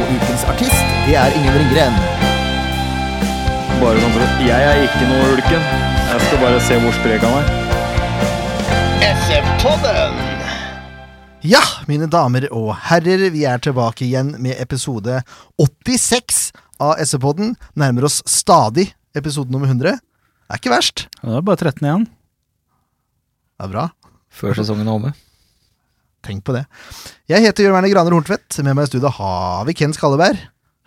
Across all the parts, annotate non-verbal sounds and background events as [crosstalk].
Og ukens artist, det er Ingen Ringgren. Bare sånn for at Jeg er ikke noe ulken. Jeg skal bare se hvor sprek han er. Ja, mine damer og herrer, vi er tilbake igjen med episode 86 av SV-podden. Nærmer oss stadig episode nummer 100. Det er ikke verst. Det er bare 13 igjen. Det er bra. Før sesongen er omme. Tenk på det. Jeg heter Jørn Werner Graner Horntvedt. Med meg i studio har vi Ken Skalleberg.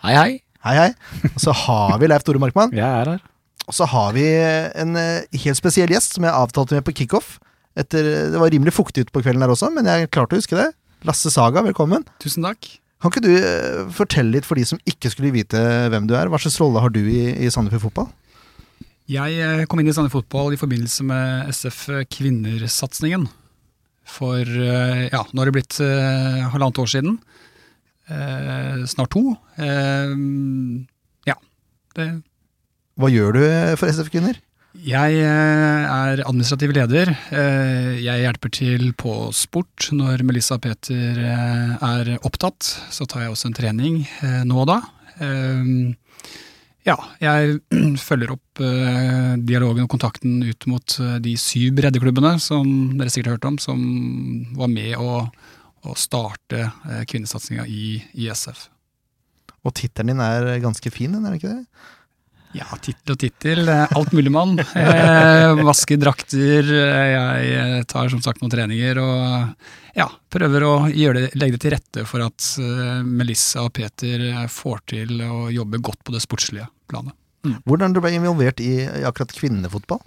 Hei, hei. Hei, hei. Og så har vi Leif Tore Markmann. Jeg er her. Og så har vi en eh, helt spesiell gjest som jeg avtalte med på kickoff. Etter, det var rimelig fuktig ute på kvelden her også, men jeg klarte å huske det. Lasse Saga, velkommen. Tusen takk. Kan ikke du eh, fortelle litt for de som ikke skulle vite hvem du er? Hva slags rolle har du i, i Sandefjord Fotball? Jeg eh, kom inn i Sandefjord Fotball i forbindelse med SF Kvinnersatsingen. For eh, ja, nå har det blitt eh, halvannet år siden. Eh, snart to. Eh, ja. Det, Hva gjør du for SF Kvinner? jeg eh, er administrativ leder. Eh, jeg hjelper til på sport. Når Melissa og Peter er opptatt, så tar jeg også en trening nå og da. Ja, jeg [clears throat] følger opp eh, dialogen og kontakten ut mot eh, de syv breddeklubbene som dere sikkert har hørt om, som var med å, å starte eh, kvinnesatsinga i, i SF. Og tittelen din er ganske fin, er den ikke det? Ja, tittel og tittel. eh, Alt mulig mann. Eh, vasker drakter. eh, Jeg eh, tar som sagt noen treninger og ja, prøver å det, legge det til rette for at eh, Melissa og Peter eh, får til å jobbe godt på det sportslige planet. Hvordan du involvert i akkurat kvinnefotball?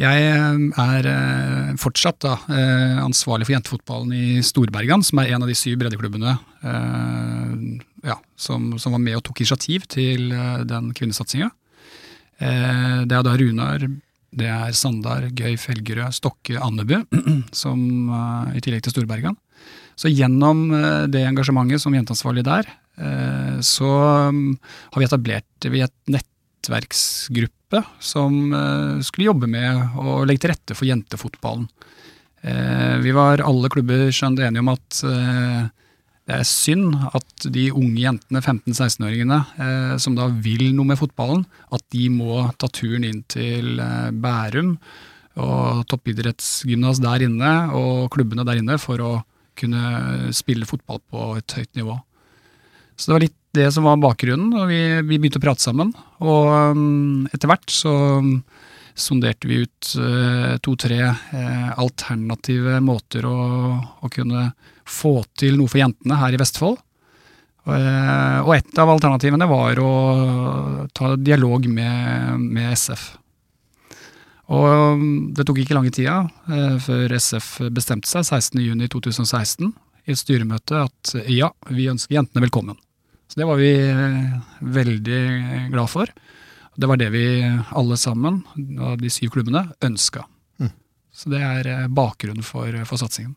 Jeg eh, er eh, fortsatt da, eh, ansvarlig for jentefotballen i Storbergan, som er en av de syv breddeklubbene ja, som, som var med og tok initiativ til den kvinnesatsinga. Det er da Runar, det er Sandar, Gøy, Felgerød, Stokke, Andebu, [clears throat] som i tillegg til Storbergan. Så gjennom det engasjementet som jenteansvarlig der, så mm, har vi etablert vi et nettverksgruppe som eh, skulle jobbe med å legge til rette for jentefotballen. Eh, Vi var alle klubber skjønt enige om at eh, det er synd at de unge jentene, 15-16-åringene, eh, som da vil noe med fotballen, at de må ta turen inn til Bærum og toppidrettsgymnas der inne, og klubbene der inne, for å kunne spille fotball på et høyt nivå. Så det var litt det som var bakgrunnen, og vi, vi begynte å prate sammen. Og um, etter hvert så um, sonderte vi ut eh, to-tre eh, alternative måter å, å kunne få til noe for jentene her i Vestfold. Eh, og et av alternativene var å ta dialog med, med SF. Og um, det tok ikke lange tida før SF bestemte seg 16.6.2016 i et styremøte at ja, vi ønsker jentene velkommen. Så det var vi eh, veldig glad for. Det var det vi alle sammen, av de syv klubbene, ønska. Mm. Så det er eh, bakgrunnen for, for satsingen.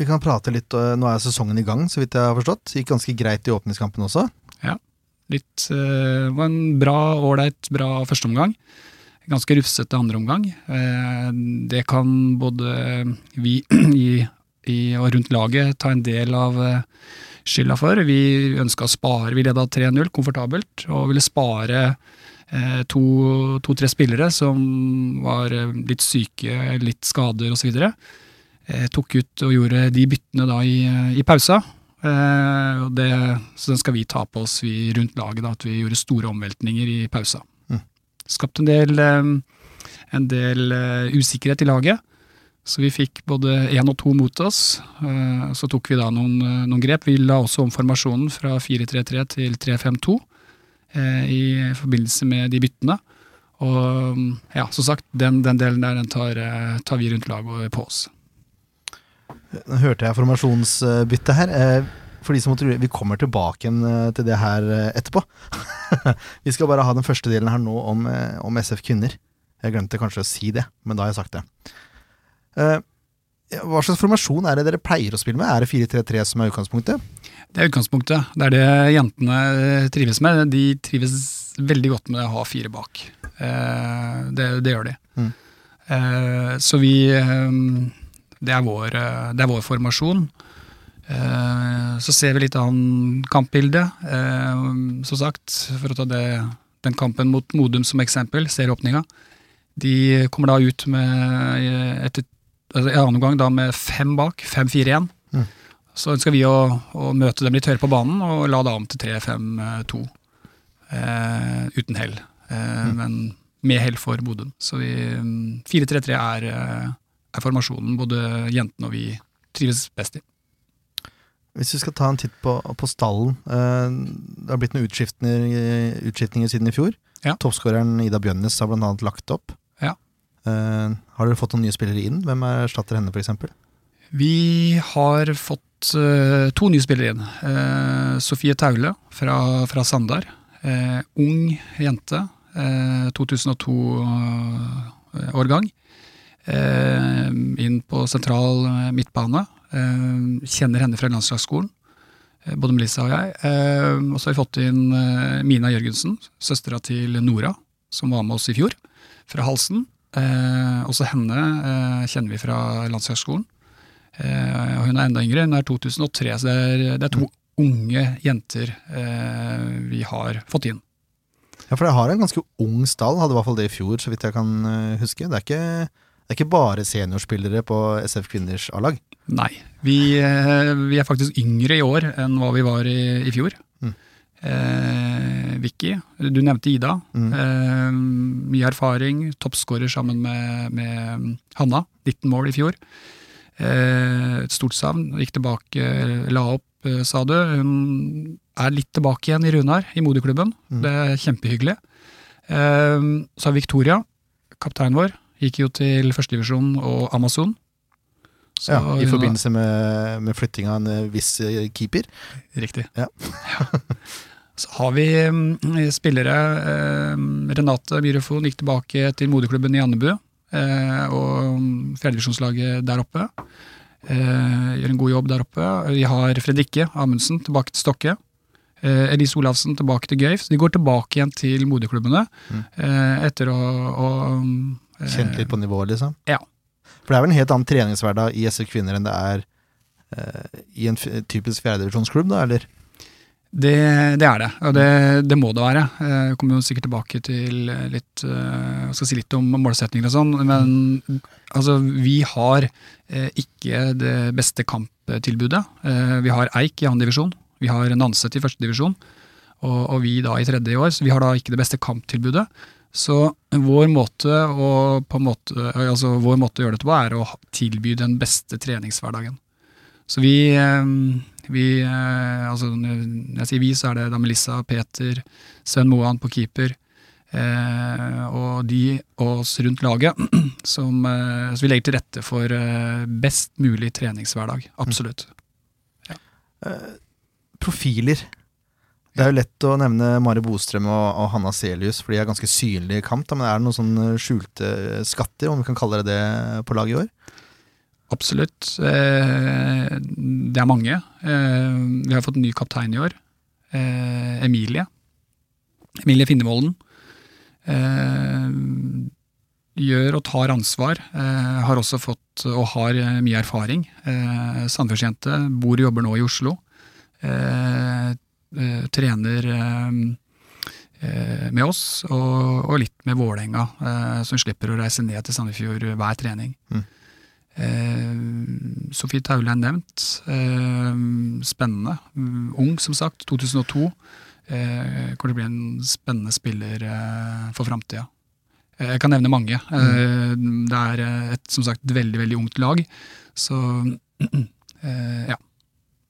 Vi kan prate litt, Nå er sesongen i gang, så vidt jeg har forstått. Gikk ganske greit i åpningskampen også. Litt, det var en bra, ålreit, bra førsteomgang. Ganske rufsete andreomgang. omgang. det kan både vi [clears throat] i, i og rundt laget ta en del av eh, skylda for. Vi ønska å spare, vi leda 3-0 komfortabelt, og ville spare eh, to- to-tre spillere som var eh, litt syke, litt skader osv. Eh, tok ut og gjorde de byttene da i, i pausa. Eh, det, så den skal vi ta på oss, vi rundt laget, da, at vi gjorde store omveltninger i pausa. Mm. Skapt en del, eh, en del eh, usikkerhet i laget. Så vi fikk både én og to mot oss. Eh, Så tok vi da noen, eh, noen grep. Vi la også om formasjonen fra 4-3-3 til 3-5-2 eh, i forbindelse med de byttene. Og ja, som sagt, den, den delen der den tar, tar vi rundt laget på oss. Nå hørte jeg formasjonsbyttet her. For de som måtte Vi kommer tilbake til det her etterpå. [laughs] vi skal bare ha den første delen her nå om, om SF kvinner. Jeg glemte kanskje å si det, men da har jeg sagt det. Eh, Hva slags formasjon er det dere pleier å spille med? Er det 4-3-3 som er utgangspunktet? Det er utgangspunktet. Det er det jentene eh, trives med. De trives veldig godt med å ha fire bak. Eh, det, det gjør de. Mm. Så vi det, er vår, det er vår formasjon. Så ser vi litt annet kampbilde. Eh, som sagt, for å ta det, den kampen mot Modum som eksempel, serieåpninga. De kommer da ut med etter i annen omgang da med fem bak, 5-4-1. Mm. Så ønsker vi å, å møte dem litt høyere på banen og la det om til 3-5-2. Eh, uten hell, eh, men med hell for Bodø. Så vi, mm, 4-3-3 er, eh, er formasjonen både jentene og vi trives best i. Hvis vi skal ta en titt på, på stallen. eh, det har blitt noen utskiftninger, utskiftninger siden i fjor. Ja. Toppskåreren Ida Bjønnes har annet lagt opp. Eh, har dere fått noen nye spillere inn? Hvem erstatter henne, f.eks.? Vi har fått uh, to nye spillere inn. Uh, Sofie Taule fra, fra Sandar. Ung jente. eh, 2002-årgang. Eh, inn på sentral midtbane. Kjenner henne fra landslagsskolen, både Melissa og jeg. Og så har vi fått inn Mina Jørgensen, søstera til Nora, som var med oss i fjor, fra Halsen. Eh, også henne eh, kjenner vi fra Landshøgskolen. Eh, hun er enda yngre, hun er 2003, så det er, det er to unge jenter eh, vi har fått inn. Ja, for dere har en ganske ung stall, hadde i hvert fall det i fjor, så vidt jeg kan eh, huske. Det er ikke, det er ikke bare seniorspillere på SF Kvinners A-lag. Nei, vi, eh, vi er faktisk yngre i år enn hva vi var i, i fjor. Mm. Eh, Vicky, du nevnte Ida. Mm. Eh, mye erfaring, toppskårer sammen med, med Hanna. 19 mål i fjor. Eh, et stort savn. Gikk tilbake, la opp, eh, sa du. Hun er litt tilbake igjen i Runar, i moderklubben. Mm. Det er kjempehyggelig. Eh, så har Victoria, kapteinen vår, gikk jo til førstedivisjon og Amazon. Så Ja, I forbindelse med, med flytting av en viss keeper. Riktig. Ja. [laughs] Så har vi mm, spillere eh, Renate Myrefon gikk tilbake til moderklubben i Andebu. Eh, og mm, fjerdedivisjonslaget der oppe. Eh, gjør en god jobb der oppe. Vi har Fredrikke Amundsen tilbake til Stokke. Elise Olavsen tilbake til Gøyf. Så de går tilbake igjen til moderklubbene Mm. etter å, å mm, Kjent litt på nivået, liksom. Ja. For det er vel en helt annen treningshverdag i SF Kvinner enn det er i en typisk fjerdedivisjonsklubb, da, eller? Det, det er det, og det, det må det være. Eh, Jeg kommer jo sikkert tilbake til litt eh, jeg skal si litt om målsetninger og sånn, men altså, vi har eh, ikke det beste kamptilbudet. Eh, Vi har Eik i annen divisjon, vi har Nanset i første divisjon, og, og vi da i tredje i år, så vi har da ikke det beste kamptilbudet. Så vår måte å, måte, altså vår måte å gjøre dette på, er å tilby den beste treningshverdagen. Så vi, eh, vi eh, altså Når jeg sier vi, så er det da Melissa, Peter, Sven Moan på keeper. Eh, og de oss rundt laget. [clears throat] Som, eh, så vi legger til rette for eh, best mulig treningshverdag. Absolutt. Profiler. Det er jo lett å nevne Mari Bostrøm og, og Hanna Selius, for de er ganske synlige i kamp. Da, men er det noen sånne skjulte skatter, om vi kan kalle det det, på laget i år? Absolutt. Eh, det er mange. Eh, vi har fått en ny kaptein i år. Eh, Emilie. Emilie Finnevolden. Gjør og tar ansvar. Har også fått og har mye erfaring. Sandefjordsjente. Bor og jobber nå i Oslo. Trener med oss, og, litt med Vålerenga, som slipper å reise ned til Sandefjord hver trening. Mm. Eh, Sofie Taule er nevnt. Eh, spennende. Mm, ung, som sagt. 2002. Eh, kommer til å en spennende spiller eh, for framtida. Jeg kan nevne mange. Eh, det er et som sagt veldig veldig ungt lag. Så [clears throat] ja.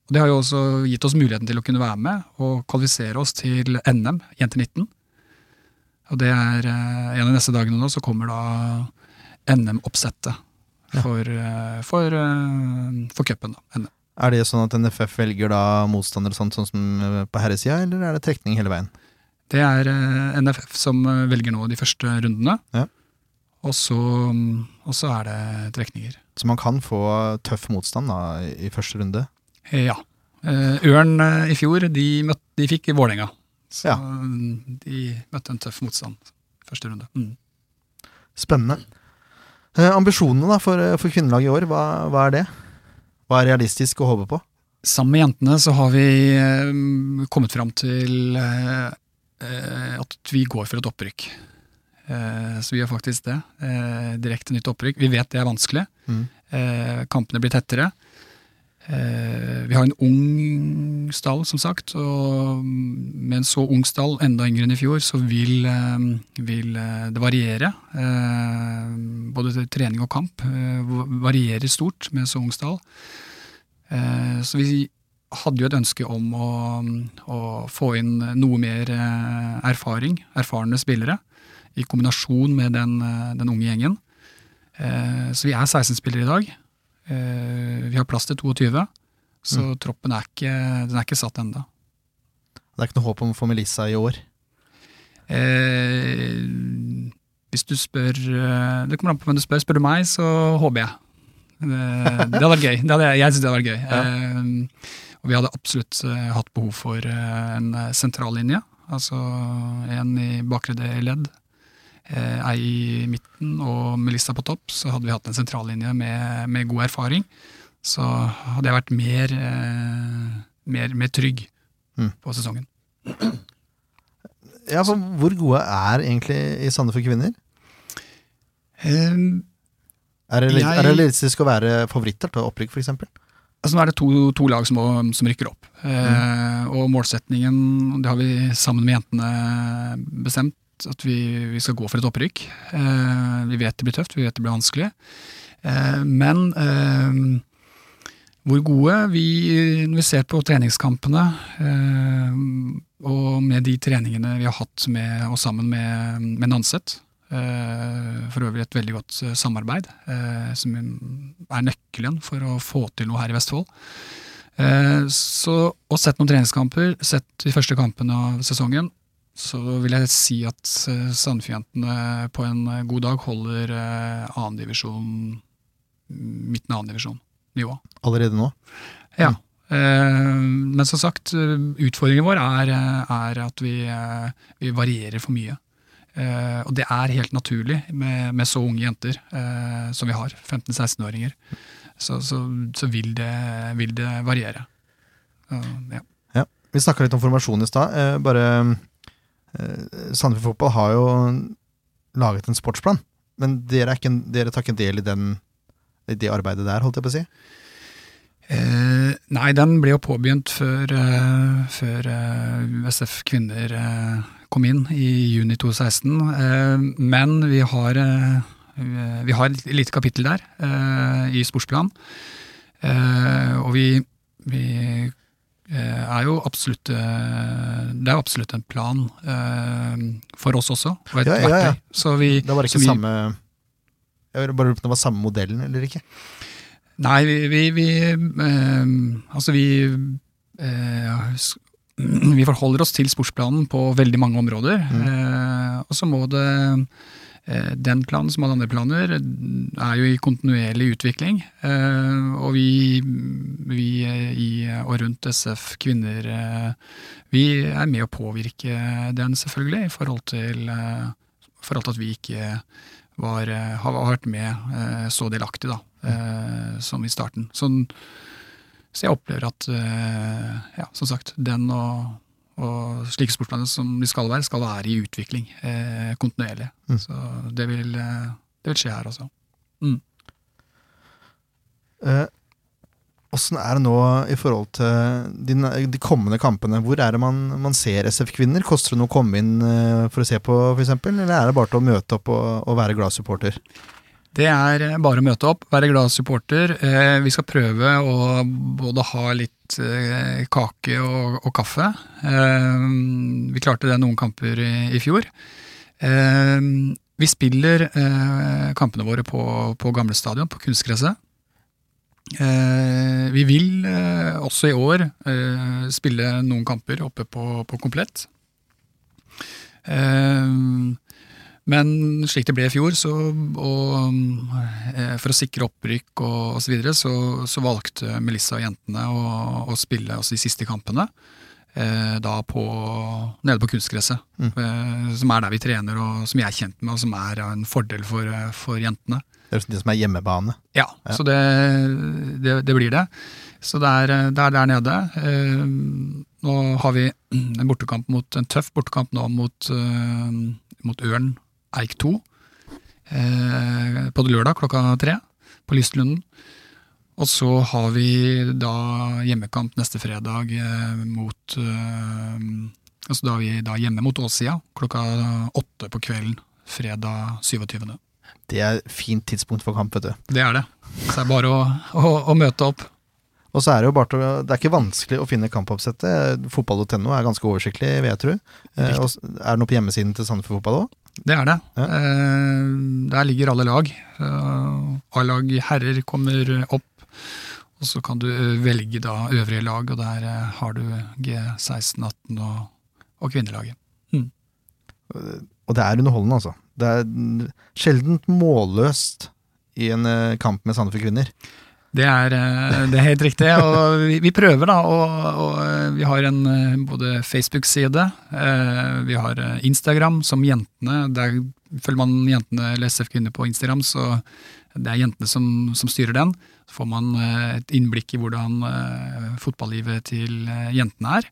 Og Det har jo også gitt oss muligheten til å kunne være med og kvalifisere oss til NM, Jenter 19. Og det er en av de neste dagene nå så kommer da NM-oppsettet for, ja. for, eh, for cupen. da, Er det sånn at NFF velger da motstander og sånt, sånn som eh, på herresida, eller er det trekning hele veien? Det er eh, NFF som eh, velger nå de første rundene. Ja. Og, så, mm, og så er det trekninger. Så man kan få tøff motstand da i første runde? Eh, Ja. Eh, Ørn eh, i fjor, de, møtt, de fikk Vålerenga. Så Ja. mm, de møtte en tøff motstand første runde. Mm. Spennende. Eh, ambisjonene da for, eh, for kvinnelaget i år, hva, hva er det? Hva er realistisk å håpe på? Sammen med jentene så har vi eh, kommet fram til eh, eh, at vi går for et opprykk. Eh, så vi gjør faktisk det. Eh, direkte nytt opprykk. Vi vet det er vanskelig. Mm. Eh, kampene blir tettere. Eh, vi har en ung stall, som sagt, og med en så ung stall, enda yngre enn i fjor, så vil, eh, vil eh, det variere. Både trening og kamp varierer stort med så ung stall. Så vi hadde jo et ønske om å, å få inn noe mer erfaring, erfarne spillere, i kombinasjon med den, den unge gjengen. Så vi er 16 spillere i dag. Eh, Vi har plass til 22, så troppen er ikke, den er ikke satt ennå. Det er ikke noe håp om å få Melissa i år. Eh, hvis du spør eh, Det kommer an på hvem du spør. Spør du meg, så håper jeg. Det, det hadde vært gøy. Det hadde, jeg syns det hadde vært gøy. Eh, og vi hadde absolutt eh, hatt behov for eh, en eh, sentrallinje. Altså en i bakre ledd, eh, ei i midten og Melissa på topp. Så hadde vi hatt en sentrallinje med, med god erfaring. Så hadde jeg vært mer, eh, mer, mer trygg Mm. på sesongen. Ja, for Hvor gode er egentlig i Sandefjord kvinner? Um, Er det, realistisk å være favoritter til opprykk, f.eks.? Altså, nå er det to, to lag som, som rykker opp. Eh, og målsetningen, det har vi sammen med jentene bestemt, at vi, vi skal gå for et opprykk. Eh, vi vet det blir tøft, vi vet det blir vanskelig. Eh, men eh, hvor gode vi, når vi ser på treningskampene, og med de treningene vi har hatt med, og sammen med, med Nanset, for øvrig et veldig godt samarbeid, som er nøkkelen for å få til noe her i Vestfold. Så, og sett noen treningskamper, sett de første kampene av sesongen, så vil jeg si at Sandefjordjentene på en eh, god dag holder eh, annendivisjon, midten av annendivisjon-nivå. Allerede nå? Ja. Eh, men som sagt, eh, utfordringen vår er, eh, er at vi, eh, vi varierer for mye. Eh, og det er helt naturlig med, med så unge jenter eh, som vi har, 15-16-åringer. Så, så, så vil, det, vil det variere. Ja. Ja. Vi snakka litt om formasjon i stad. Eh, bare eh, Sandefjord Fotball har jo laget en sportsplan, men dere, er ikke, dere tar ikke del i, den, i det arbeidet der, holdt jeg på å si? Eh, nei, den ble jo påbegynt før, eh, før eh, USF Kvinner eh, kom inn i juni 2016. Eh, men vi har, eh, vi har et lite kapittel der eh, i sportsplan. Eh, og vi, vi eh, er jo absolutt eh, Det er absolutt en plan eh, for oss også, og et Ja, ja, ja. verktøy. Så vi, Det var så ikke vi, samme Jeg vil bare lurer på om det var samme modellen eller ikke. Nei, vi, vi, vi eh, Altså, vi eh, [clears throat] Vi forholder oss til sportsplanen på veldig mange områder. Eh, og så må det eh, Den planen som alle andre planer er jo i kontinuerlig utvikling. Eh, og vi, vi eh, i og rundt SF Kvinner eh, Vi er med å påvirke den, selvfølgelig, i forhold til, eh, forhold til at vi ikke var, eh, har vært med eh, så delaktig da, eh, som i starten. Sånn, så jeg opplever at eh, ja, som sagt, den og, og slike sportsplaner som de skal være, skal være i utvikling eh, kontinuerlig. Mm. Så det vil, eh, det vil skje her også. Eh, Åssen er det nå i forhold til de, de kommende kampene? Hvor er det man, man ser SF-kvinner? Koster det noe å komme inn eh, for å se på, f.eks.? Eller er det bare til å møte opp og, og være glad supporter? Det er eh, bare å møte opp, være glad supporter. Eh, vi skal prøve å både ha litt eh, kake og, og kaffe. Vi klarte det noen kamper i, i fjor. Vi spiller kampene våre på, på gamle stadion, på kunstgresset. Vi vil også i år spille noen kamper oppe på, på komplett. Eh, men slik det ble i fjor, så, og, eh, for å sikre opprykk og osv., så, videre, så, så valgte Melissa og jentene å, å spille også de siste kampene. Eh, da på, nede på kunstgresset, eh, som er der vi trener, og som jeg er kjent med, og som er en fordel for, eh, for jentene. Det er det som er hjemmebane. Ja, Ja. så det, det, det blir det. Så det er, det er der nede. Eh, nå har vi en bortekamp mot, en tøff bortekamp nå mot, eh, mot Ørn Eik 2. Eh, på lørdag klokka tre på Lystlunden. Og så har vi da hjemmekamp neste fredag eh, mot eh, Altså da er vi da hjemme mot Åsia klokka åtte på kvelden fredag 27. Det er et fint tidspunkt for kamp, vet du. Det er det. Så det er bare å, å, å møte opp. Og så er det jo bare til Det er ikke vanskelig å finne kampoppsettet. Fotball.no er ganske oversiktlig, vil jeg tro. Eh, er det noe på hjemmesiden til Sandefjord Fotball òg? Det er det. Ja. Eh, der ligger alle lag. Eh, A-lag herrer kommer opp. Og så kan du eh, velge da øvrige lag, og der har du G16, 18 og, og kvinnelaget. Og det er underholdende, altså. Det er mm, sjeldent målløst i en kamp med Sandefjord kvinner. Det er, eh, det er helt riktig, og vi, vi prøver da, og, og eh, vi har en eh, både Facebook-side, vi har Instagram som jentene, der følger man jentene eller SF Kvinner på Instagram, så det er jentene som, som styrer den. Så får man et innblikk i hvordan fotballivet til jentene er.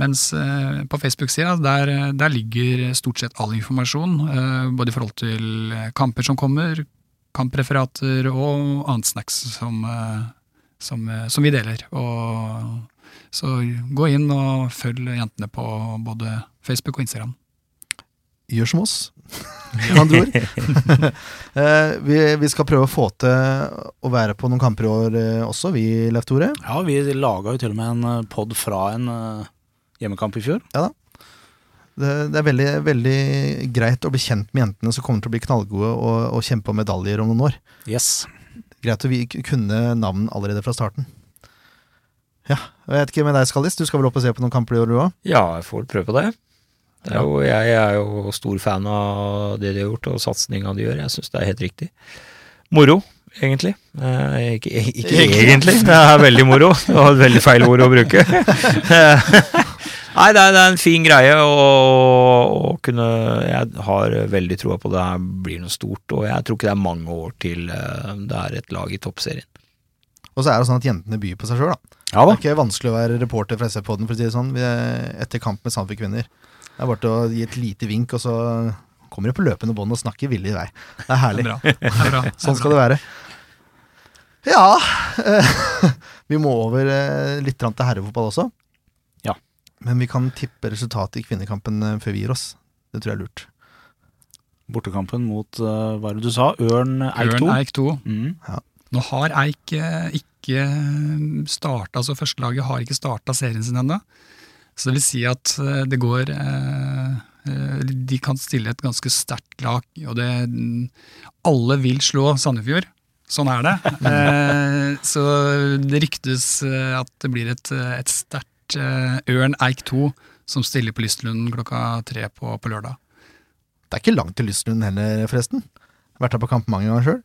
Mens på Facebook-sida, der, der ligger stort sett all informasjon, både i forhold til kamper som kommer, kampreferater og annet snacks som, eh, som, eh, som vi deler. Og, så gå inn og følg jentene på både Facebook og Instagram. Gjør som oss, [laughs] med andre ord. [laughs] Eh, vi, vi skal prøve å få til å være på noen kamper i år også, vi, Leif Tore. Ja, vi laga jo til og med en pod fra en hjemmekamp i fjor. Det, det er veldig, veldig greit å bli kjent med jentene som kommer til å bli knallgode og, og kjempe om medaljer om noen år. Yes. Greit å kunne navn allerede fra starten. Ja, jeg vet ikke med deg, Skallis. Du skal vel opp og se på noen kamper i år, du òg? Ja, jeg får prøve på det. det er jo, jeg er jo stor fan av det de har gjort, og satsinga de gjør. Jeg syns det er helt riktig. Moro, egentlig. Eh, ikke, ikke egentlig, det er veldig moro. Det var et veldig feil ord å bruke. Nei, det er, det er en fin greie å, kunne Jeg har veldig troa på det her blir noe stort, og jeg tror ikke det er mange år til eh, det er et lag i toppserien. Og så er det sånn at jentene byr på seg sjøl, da. Ja Det er ikke vanskelig å være reporter fra SF-podden, for å si det sånn, er- etter kamp med Sandefjord kvinner. Det er bare til å gi et lite vink, og så kommer de på løpende bånd og snakker villig vei. Det er Det herlig. er bra. Det er bra. Sånn skal det være. Ja [laughs] Vi må over eh, litt til herrefotball også. Ja. Men vi kan tippe resultatet i kvinnekampen eh, før vi gir oss. Det tror jeg er lurt. Bortekampen mot, eh, hva er det du sa, Ørn Eik 2? Ørn Eik 2. Mm. Nå har Eik ikke starta, altså førstelaget har ikke starta serien sin ennå. Så det vil si at det går De kan stille et ganske sterkt lag, og det Alle vil slå Sandefjord. Sånn er det. [laughs] Eh, så det ryktes eh, at det blir et, eh, et sterkt eh, Ørn Eik 2 som stiller på Lystlund klokka tre på, på lørdag. Det er ikke langt til Lystlund heller, forresten. Jeg har vært her på kamp mange ganger sjøl.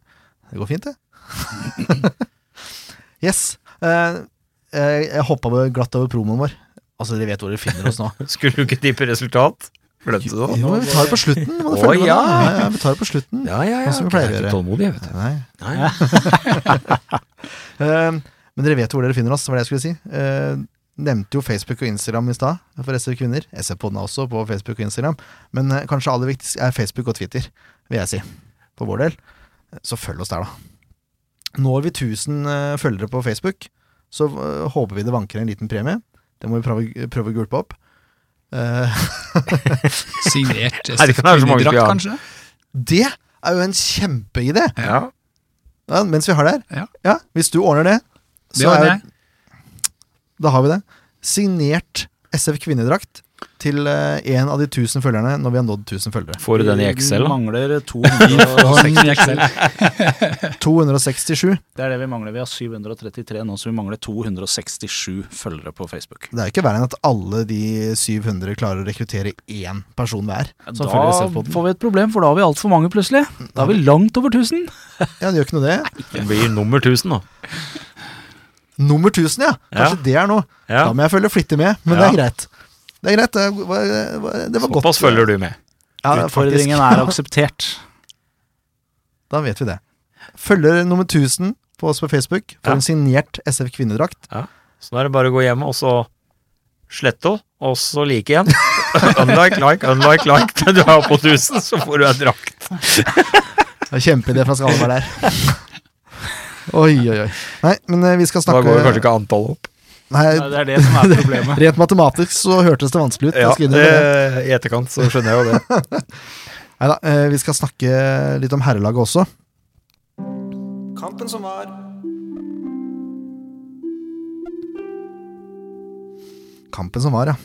Det går fint, det. [laughs] yes. Eh, eh, jeg hoppa glatt over promoen vår. Altså, Dere vet hvor dere finner oss nå. [laughs] Skulle du ikke tippe resultat? Glemte du det? Jo, vi tar det på slutten. Må du Å, følge med ja. da. ja, ja. Vi tar det på slutten. Ja, ja, ja. Sånn som vi Jeg pleier å er gjøre. ikke tålmodig, jeg, vet du. Nei. Nei. [laughs] Eh, men dere vet hvor dere finner oss, var det jeg skulle si. Eh, nevnte jo Facebook og Instagram i stad for SV Kvinner. Jeg ser på den også på Facebook og Instagram. Men eh, kanskje aller viktigst er Facebook og Twitter, vil jeg si. For vår del. Så følg oss der, da. Når vi 1000 eh, følgere på Facebook, så eh, håper vi det vanker en liten premie. Det må vi prøve, prøve å gulpe opp. Eh, [laughs] Signert så mange SF-drakt, kanskje? det er jo en kjempeidé! Ja. Ja, mens vi har det her. Ja. hvis du ordner det, Det ordner er, da har vi det. Signert SF kvinnedrakt til eh, en av de 1000 følgerne når vi har nådd 1000 følgere. Får du den i Excel, Vi mangler [laughs] Og 267. 267. [laughs] Det er det vi mangler. Vi har 733 nå, så vi mangler 267 følgere på Facebook. Det er jo ikke verre enn at alle de 700 klarer å rekruttere én person hver. som følger Da får vi et problem, for da har vi altfor mange plutselig. Da er vi langt over 1000. Ja, det gjør ikke noe det. Det blir nummer 1000, da. Nummer 1000, ja. Kanskje Ja. det er noe. Ja. Da må jeg følge flittig med, men det er greit. Det er greit. Det var, det var godt. Såpass følger du med. Ja. Utfordringen er [laughs] akseptert. Da vet vi det. Følger nummer 1000 på oss på Facebook for Ja. en signert SF kvinnedrakt. Så nå er det bare å gå hjem og så slette, og så like igjen. [laughs] unlike, like, unlike, like. [laughs] Du er på 1000, så får du en drakt. Det Kjempeidé fra Skalleberg der. Oi, oi, oi. Nei, men eh, vi skal snakke Da går kanskje ikke antallet opp. Nei, Det er det som er [laughs] problemet. Rent matematisk så hørtes det vanskelig ut. Ja, det. det, I etterkant så skjønner jeg jo det. [laughs] Nei da, vi skal snakke litt om herrelaget også. Kampen som var. Kampen som var, ja.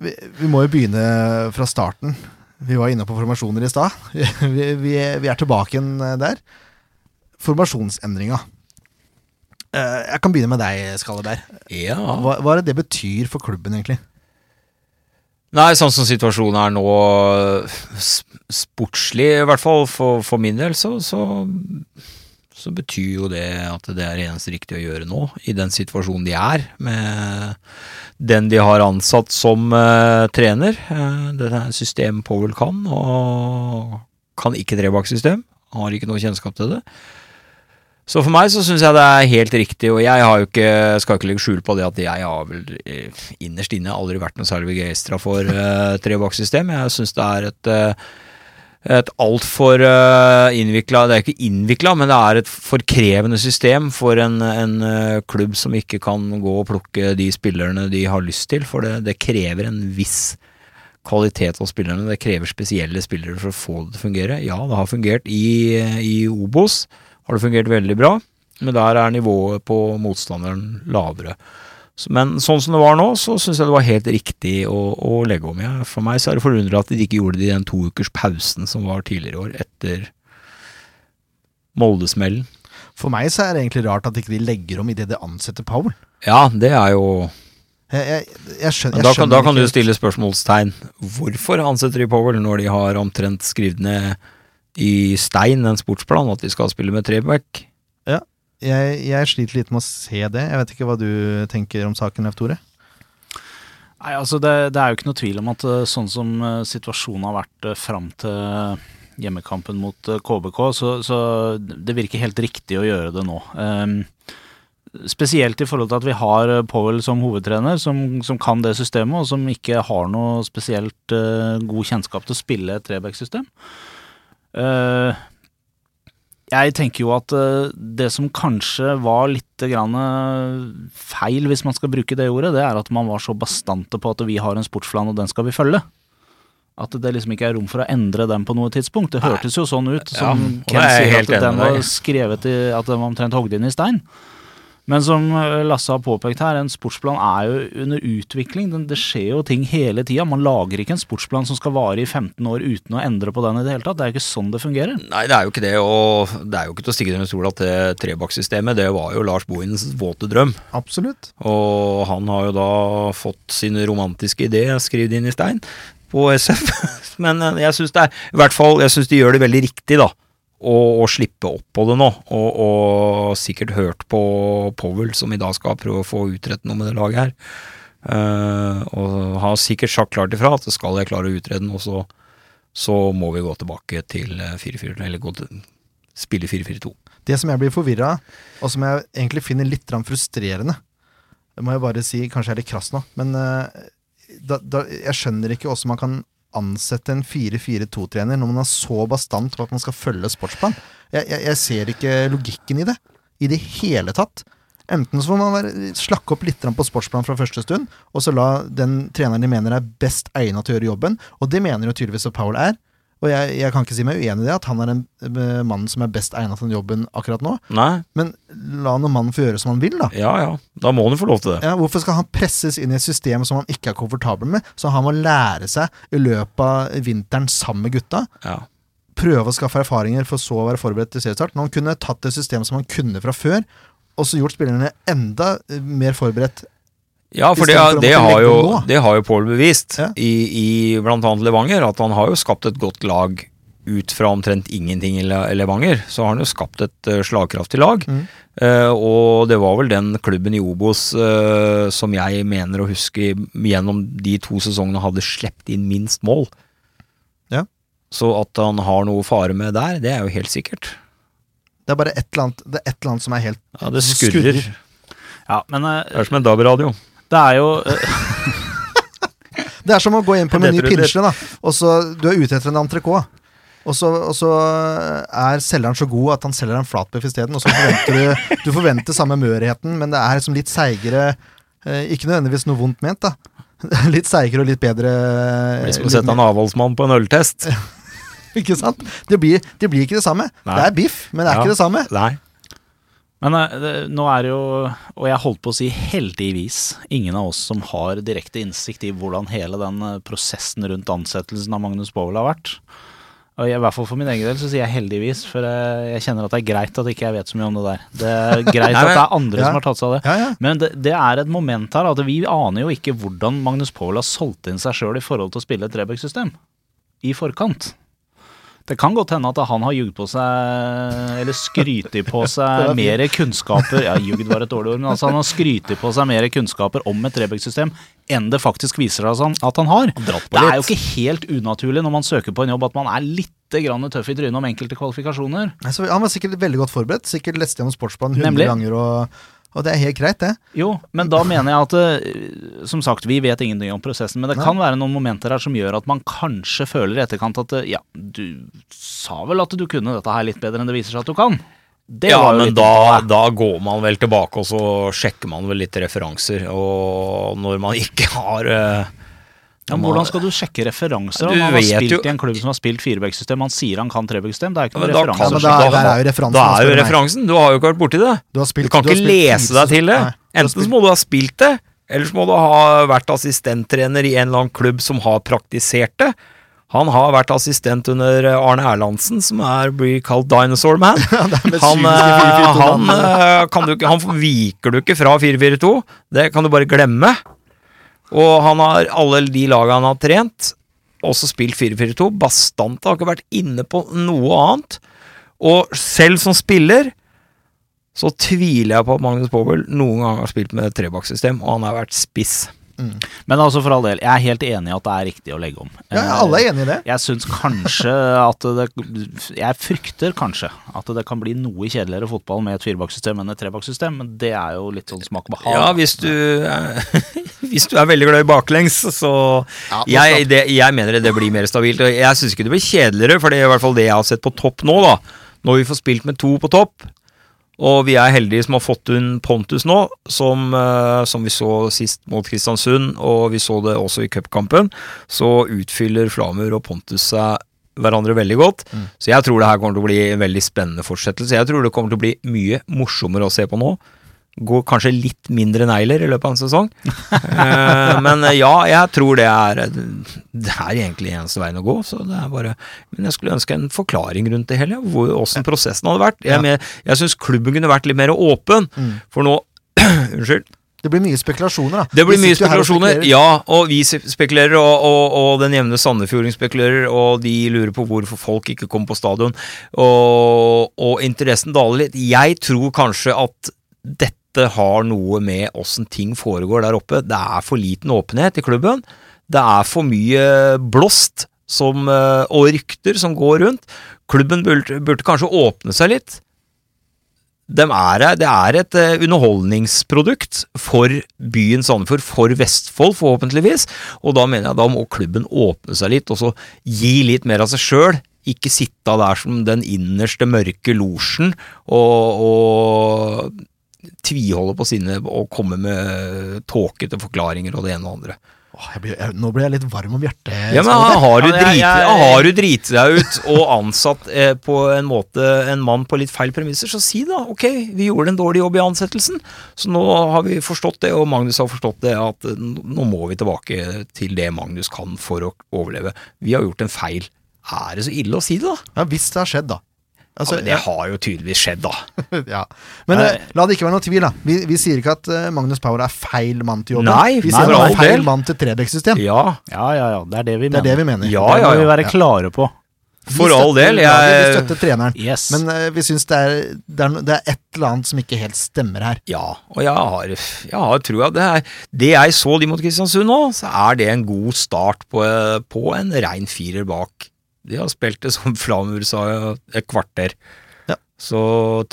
Vi, vi må jo begynne fra starten. Vi var inne på formasjoner i stad. [laughs] Vi, vi, vi er tilbake igjen eh, der. Formasjonsendringa. Eh, Jeg kan begynne med deg, Skalleberg. Ja. Hva, hva er det det betyr for klubben, egentlig? Nei, sånn som situasjonen er nå, sportslig i hvert fall, for, for min del, så, så, så betyr jo det at det er det eneste riktige å gjøre nå, i den situasjonen de er, med den de har ansatt som uh, trener. Uh, det er systemet Powell kan, og kan ikke trebaksystem. Har ikke noe kjennskap til det. Så for meg så syns jeg det er helt riktig, og jeg har jo ikke, skal ikke legge skjul på det at jeg har vel eh, innerst inne aldri vært noe særlig begeistra for uh, trebakksystem. Jeg syns det er et uh, et altfor uh, innvikla Det er ikke innvikla, men det er et for krevende system for en, en uh, klubb som ikke kan gå og plukke de spillerne de har lyst til. For det, det krever en viss kvalitet av spillerne. Det krever spesielle spillere for å få det til å fungere. Ja, det har fungert i, i Obos. Har det fungert veldig bra, men der er nivået på motstanderen lavere. Men sånn som det var nå, så syns jeg det var helt riktig å, å legge om. Jeg. For meg så er det forundra at de ikke gjorde det i den to ukers pausen som var tidligere i år, etter Molde-smellen. For meg så er det egentlig rart at ikke de legger om idet de ansetter Powell. Ja, det er jo Jeg, jeg, jeg skjønner, da kan, da kan du stille spørsmålstegn. Hvorfor ansetter de Powell når de har omtrent skrevet ned i stein en sportsplan at de skal spille med treback? jeg, jeg sliter litt med å se det. Jeg vet ikke hva du tenker om saken, Leif Tore? Nei, altså det, det er jo ikke noe tvil om at eh, sånn som eh, situasjonen har vært uh, fram til hjemmekampen mot eh, KBK, så, så det virker helt riktig å gjøre det nå. Um, spesielt i forhold til at vi har eh, Powell som hovedtrener, som, som kan det systemet, og som ikke har noe spesielt uh, god kjennskap til å spille et trebacksystem. Uh, jeg tenker jo at eh, det som kanskje var litt grann eh, feil, hvis man skal bruke det ordet, det er at man var så bastante på at vi har en sportsplan og den skal vi følge. At det liksom ikke er rom for å endre den på noe tidspunkt. Det hørtes jo sånn ut, som ja, Ken er sier, at den var skrevet i At den var omtrent hogd inn i stein. Men som eh, Lasse har påpekt her, en sportsplan er jo under utvikling. Det skjer jo ting hele tida. Man lager ikke en sportsplan som skal vare i 15 år uten å endre på den i det hele tatt. Det er jo ikke sånn det fungerer. Nei, det er jo ikke det, og det er jo ikke til å stikke under stol at det trebakksystemet, det var jo Lars Bohins våte drøm. Absolutt. Og han har jo da fått sin romantiske idé skrevet inn i stein på SF. [laughs] Men eh, jeg syns det er I hvert fall, jeg syns de gjør det veldig riktig, da. Å, slippe opp på det nå, og, og sikkert hørt på Powell, som i dag skal prøve å få utrettet noe med det laget her. Uh, og har sikkert sagt klart ifra at skal jeg klare å utrede den, så, så må vi gå tilbake til eh, 4-4, eller gå til spille 4-4-2. Det som jeg blir forvirra av, og som jeg egentlig finner litt frustrerende Det må jeg bare si, kanskje jeg er litt krass nå, men uh, da, da, jeg skjønner ikke hvordan man kan ansette en 4-4-2-trener når man er så bastant på at man skal følge sportsplan. Jeg, jeg, jeg ser ikke logikken i det. I det hele tatt. Enten så får man slakke opp litt på sportsplan fra første stund, og så la den treneren de mener er best egnet til å gjøre jobben, og det mener jo tydeligvis at Powell er. Og jeg, jeg kan ikke si meg uenig i det, at han er den eh, mannen som er best egnet til den jobben akkurat nå. Nei, Men la nå mannen få gjøre som han vil, da. ja ja, da må han jo få lov til det. Ja, hvorfor skal han presses inn i et system som han ikke er komfortabel med, så han må lære seg i løpet av vinteren sammen med gutta? Ja. Prøve å skaffe erfaringer for så å være forberedt til seriestart. Når han kunne tatt et system som han kunne fra før, og så gjort spillerne enda mer forberedt. Ja, for det, det, har jo, det har jo Pål bevist Ja. i, i annet Levanger, at han har jo skapt et godt lag ut fra omtrent ingenting i Levanger. Så har han jo skapt et eh, slagkraftig lag. Mm. Uh, og det var vel den klubben i Obos uh, som jeg mener å huske gjennom de to sesongene hadde sluppet inn minst mål. Ja. Så at han har noe fare med der, det er jo helt sikkert. Det er bare et eller annet, det er et eller annet som er helt Ja, det skurrer. skurrer. Ja, men uh, Det er som en DAB-radio. Det er jo eh, [laughs] Det er som å gå inn på en Meny. Pinsle, da, og så du er ute etter en entrecôte. Og så, og så er selgeren så god at han selger en flatbiff isteden, og så forventer du [laughs] Du forventer samme mørheten, men det er liksom litt seigere eh, Ikke nødvendigvis noe vondt ment, da. [laughs] Litt seigere og litt bedre Vi skulle sette en avholdsmann på en øltest. Ikke sant? Det blir, det blir ikke det samme. Nei. Det er biff, men det er Ja. ikke det samme. Nei. Men eh, det, nå er det jo, og jeg holdt på å si heldigvis, ingen av oss som har direkte innsikt i hvordan hele den eh, prosessen rundt ansettelsen av Magnus Powell har vært. Og I hvert fall for min egen del så sier jeg heldigvis, for jeg, jeg kjenner at det er greit at ikke jeg vet så mye om det der. Det er [laughs] greit at det er andre Ja. som har tatt seg av det. Ja, ja. Men det, det er et moment her at vi aner jo ikke hvordan Magnus Powell har solgt inn seg sjøl i forhold til å spille et Rebekk-system i forkant. Det kan godt hende at han har jugd på seg, eller skrytet på seg [laughs] mer kunnskaper Ja, jugd var et dårlig ord, men altså han har skrytt på seg mer kunnskaper om et Rebek-system enn det faktisk viser seg at han- har. Det er jo ikke helt unaturlig når man søker på en jobb at man er litt grann tøff i trynet om enkelte kvalifikasjoner. Altså, Han var sikkert veldig godt forberedt. Sikkert lest gjennom sportsplanen 100 Nemlig. ganger, og, og det er helt greit, det. Jo, men da mener jeg at eh, Som sagt, vi vet ingenting om prosessen, men det Nei. kan være noen momenter her som gjør at man kanskje føler i etterkant at eh, ja, du sa vel at du kunne dette her litt bedre enn det viser seg at du kan. Det ja, men da, da går man vel tilbake, og så sjekker man vel litt referanser. Og når man ikke har eh, ja, men Hvordan skal du sjekke referanser? Du om han har spilt jo- i en klubb som har spilt firebacksystem, han sier han kan trebacksystem, det er ikke noen Ja, men du- da, da- er jo referansen. Da er jo du referansen. Du har jo ikke vært borti det. Du, har spilt, Du kan du ikke spilt lese deg til det. Nei, Enten så må du ha spilt det, eller så må du ha vært assistenttrener i en eller annen klubb som har praktisert det. Han har vært assistent under Arne Erlandsen, som er, blir kalt Dinosaur Man. [laughs] Han, eh, to han, eh, kan du han viker du ikke fra 4-4-2. Det kan du bare glemme. Og han har alle de lagene han har trent, også spilt 4-4-2. Bastant har ikke vært inne på noe annet. Og selv som spiller så tviler jeg på at Magnus Powell noen gang har spilt med et trebakssystem, og han har vært spiss. Men altså for all del, jeg er helt enig i at det er riktig å legge om. Ja, alle er enig i det. Jeg syns kanskje at det Jeg frykter kanskje at det kan bli noe kjedeligere fotball med et firebakssystem enn et trebakssystem, men det er jo litt sånn smak og behag. Ja, hvis du, hvis du er veldig glad i baklengs, så Ja, jeg, det, jeg mener det blir mer stabilt. Og jeg syns ikke det blir kjedeligere, for det er i hvert fall det jeg har sett på topp nå, da. Når vi får spilt med to på topp, og vi er heldige som har fått unn Pontus nå, som, eh, som vi så sist mot Kristiansund, og vi så det også i cupkampen, så utfyller Flamur og Pontus seg hverandre veldig godt. Så jeg tror det her kommer til å bli en veldig spennende fortsettelse. Jeg tror det kommer til å bli mye morsommere å se på nå. Går kanskje litt mindre negler i løpet av en sesong. Eh, men eh, ja, jeg tror det er Det er egentlig eneste veien å gå. Så det er bare Men jeg skulle ønske en forklaring rundt det hele. Hvor, hvordan prosessen hadde vært. Jeg, Ja. jeg syns klubben kunne vært litt mer åpen. Mm. For nå [clears throat] Unnskyld. Det blir mye spekulasjoner, da. Det blir mye spekulasjoner, og. Ja, og vi spekulerer, og, og, og den jevne Sandefjording spekulerer, og de lurer på hvorfor folk ikke kommer på stadion. Og interessen daler litt. Jeg tror kanskje at dette har noe med åssen ting foregår der oppe. Det er for liten åpenhet i klubben. Det er for mye blåst som, eh, og rykter som går rundt. Klubben burde, burde kanskje åpne seg litt De er, det er et eh, underholdningsprodukt for byen Sandefjord, for Vestfold forhåpentligvis, og da mener jeg da må klubben åpne seg litt, og så gi litt mer av seg sjøl. Ikke sitte der som den innerste mørke losjen og, og tviholde på sine og kommer med tåkete forklaringer og det ene og det andre. Åh, jeg blir, jeg, nå ble jeg litt varm om hjertet. Ja, men har du, driti jeg- drit, deg ut og ansatt eh, på en måte en mann på litt feil premisser, så si da ok, vi gjorde en dårlig jobb i ansettelsen, så nå har vi forstått det, og Magnus har forstått det, at eh, nå må vi tilbake til det Magnus kan for å overleve. Vi har gjort en feil. Er det så ille å si det, da? Ja, hvis det har skjedd, da. Altså, ja, men det har jo tydeligvis skjedd, da. [laughs] ja. Men eh, la det ikke være noe tvil, da. Vi, vi sier ikke at uh, Magnus Power er feil mann til jobben. Nei, vi nei, sier han er feil del. mann til Trebekk-system. Ja, Ja, ja, ja. Det er det vi Det er mener. det vi mener. ja, det ja. må vi ja. være klare på. For all del. Jeg... vi støtter treneren. Yes. Men uh, vi syns det er, det, det er et eller annet som ikke helt stemmer her. Ja, og jeg har, jeg har trua. Det, er, det jeg så de mot Kristiansund nå, så er det en god start på, på en rein firer bak. De har spilt det som Flamur sa, et kvarter. Ja. Så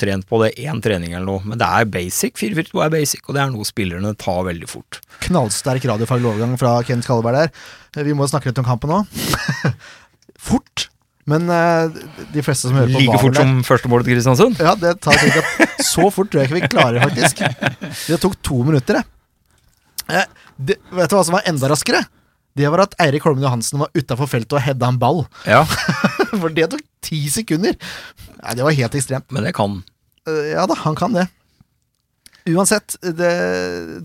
trent på det én trening eller noe. Men det er basic. 4-4-2 er basic, og det er noe spillerne tar veldig fort. Knallsterk radiofaglig overgang fra Kent Kalleberg der. Vi må snakke litt om kampen nå. [laughs] Fort. Men eh, de fleste som hører på Like fort der. som første mål til Kristiansund. Ja, det tar cirka Så fort tror jeg ikke vi klarer, faktisk. [laughs] Det tok to minutter, det. Eh, det vet du hva som var enda raskere? Det var at Eirik Holmen Johansen var utafor feltet og hedda en ball. Ja, [laughs] For det tok ti sekunder! Nei, det var helt ekstremt. men det kan. Eh, Ja da, han kan det. Uansett, det,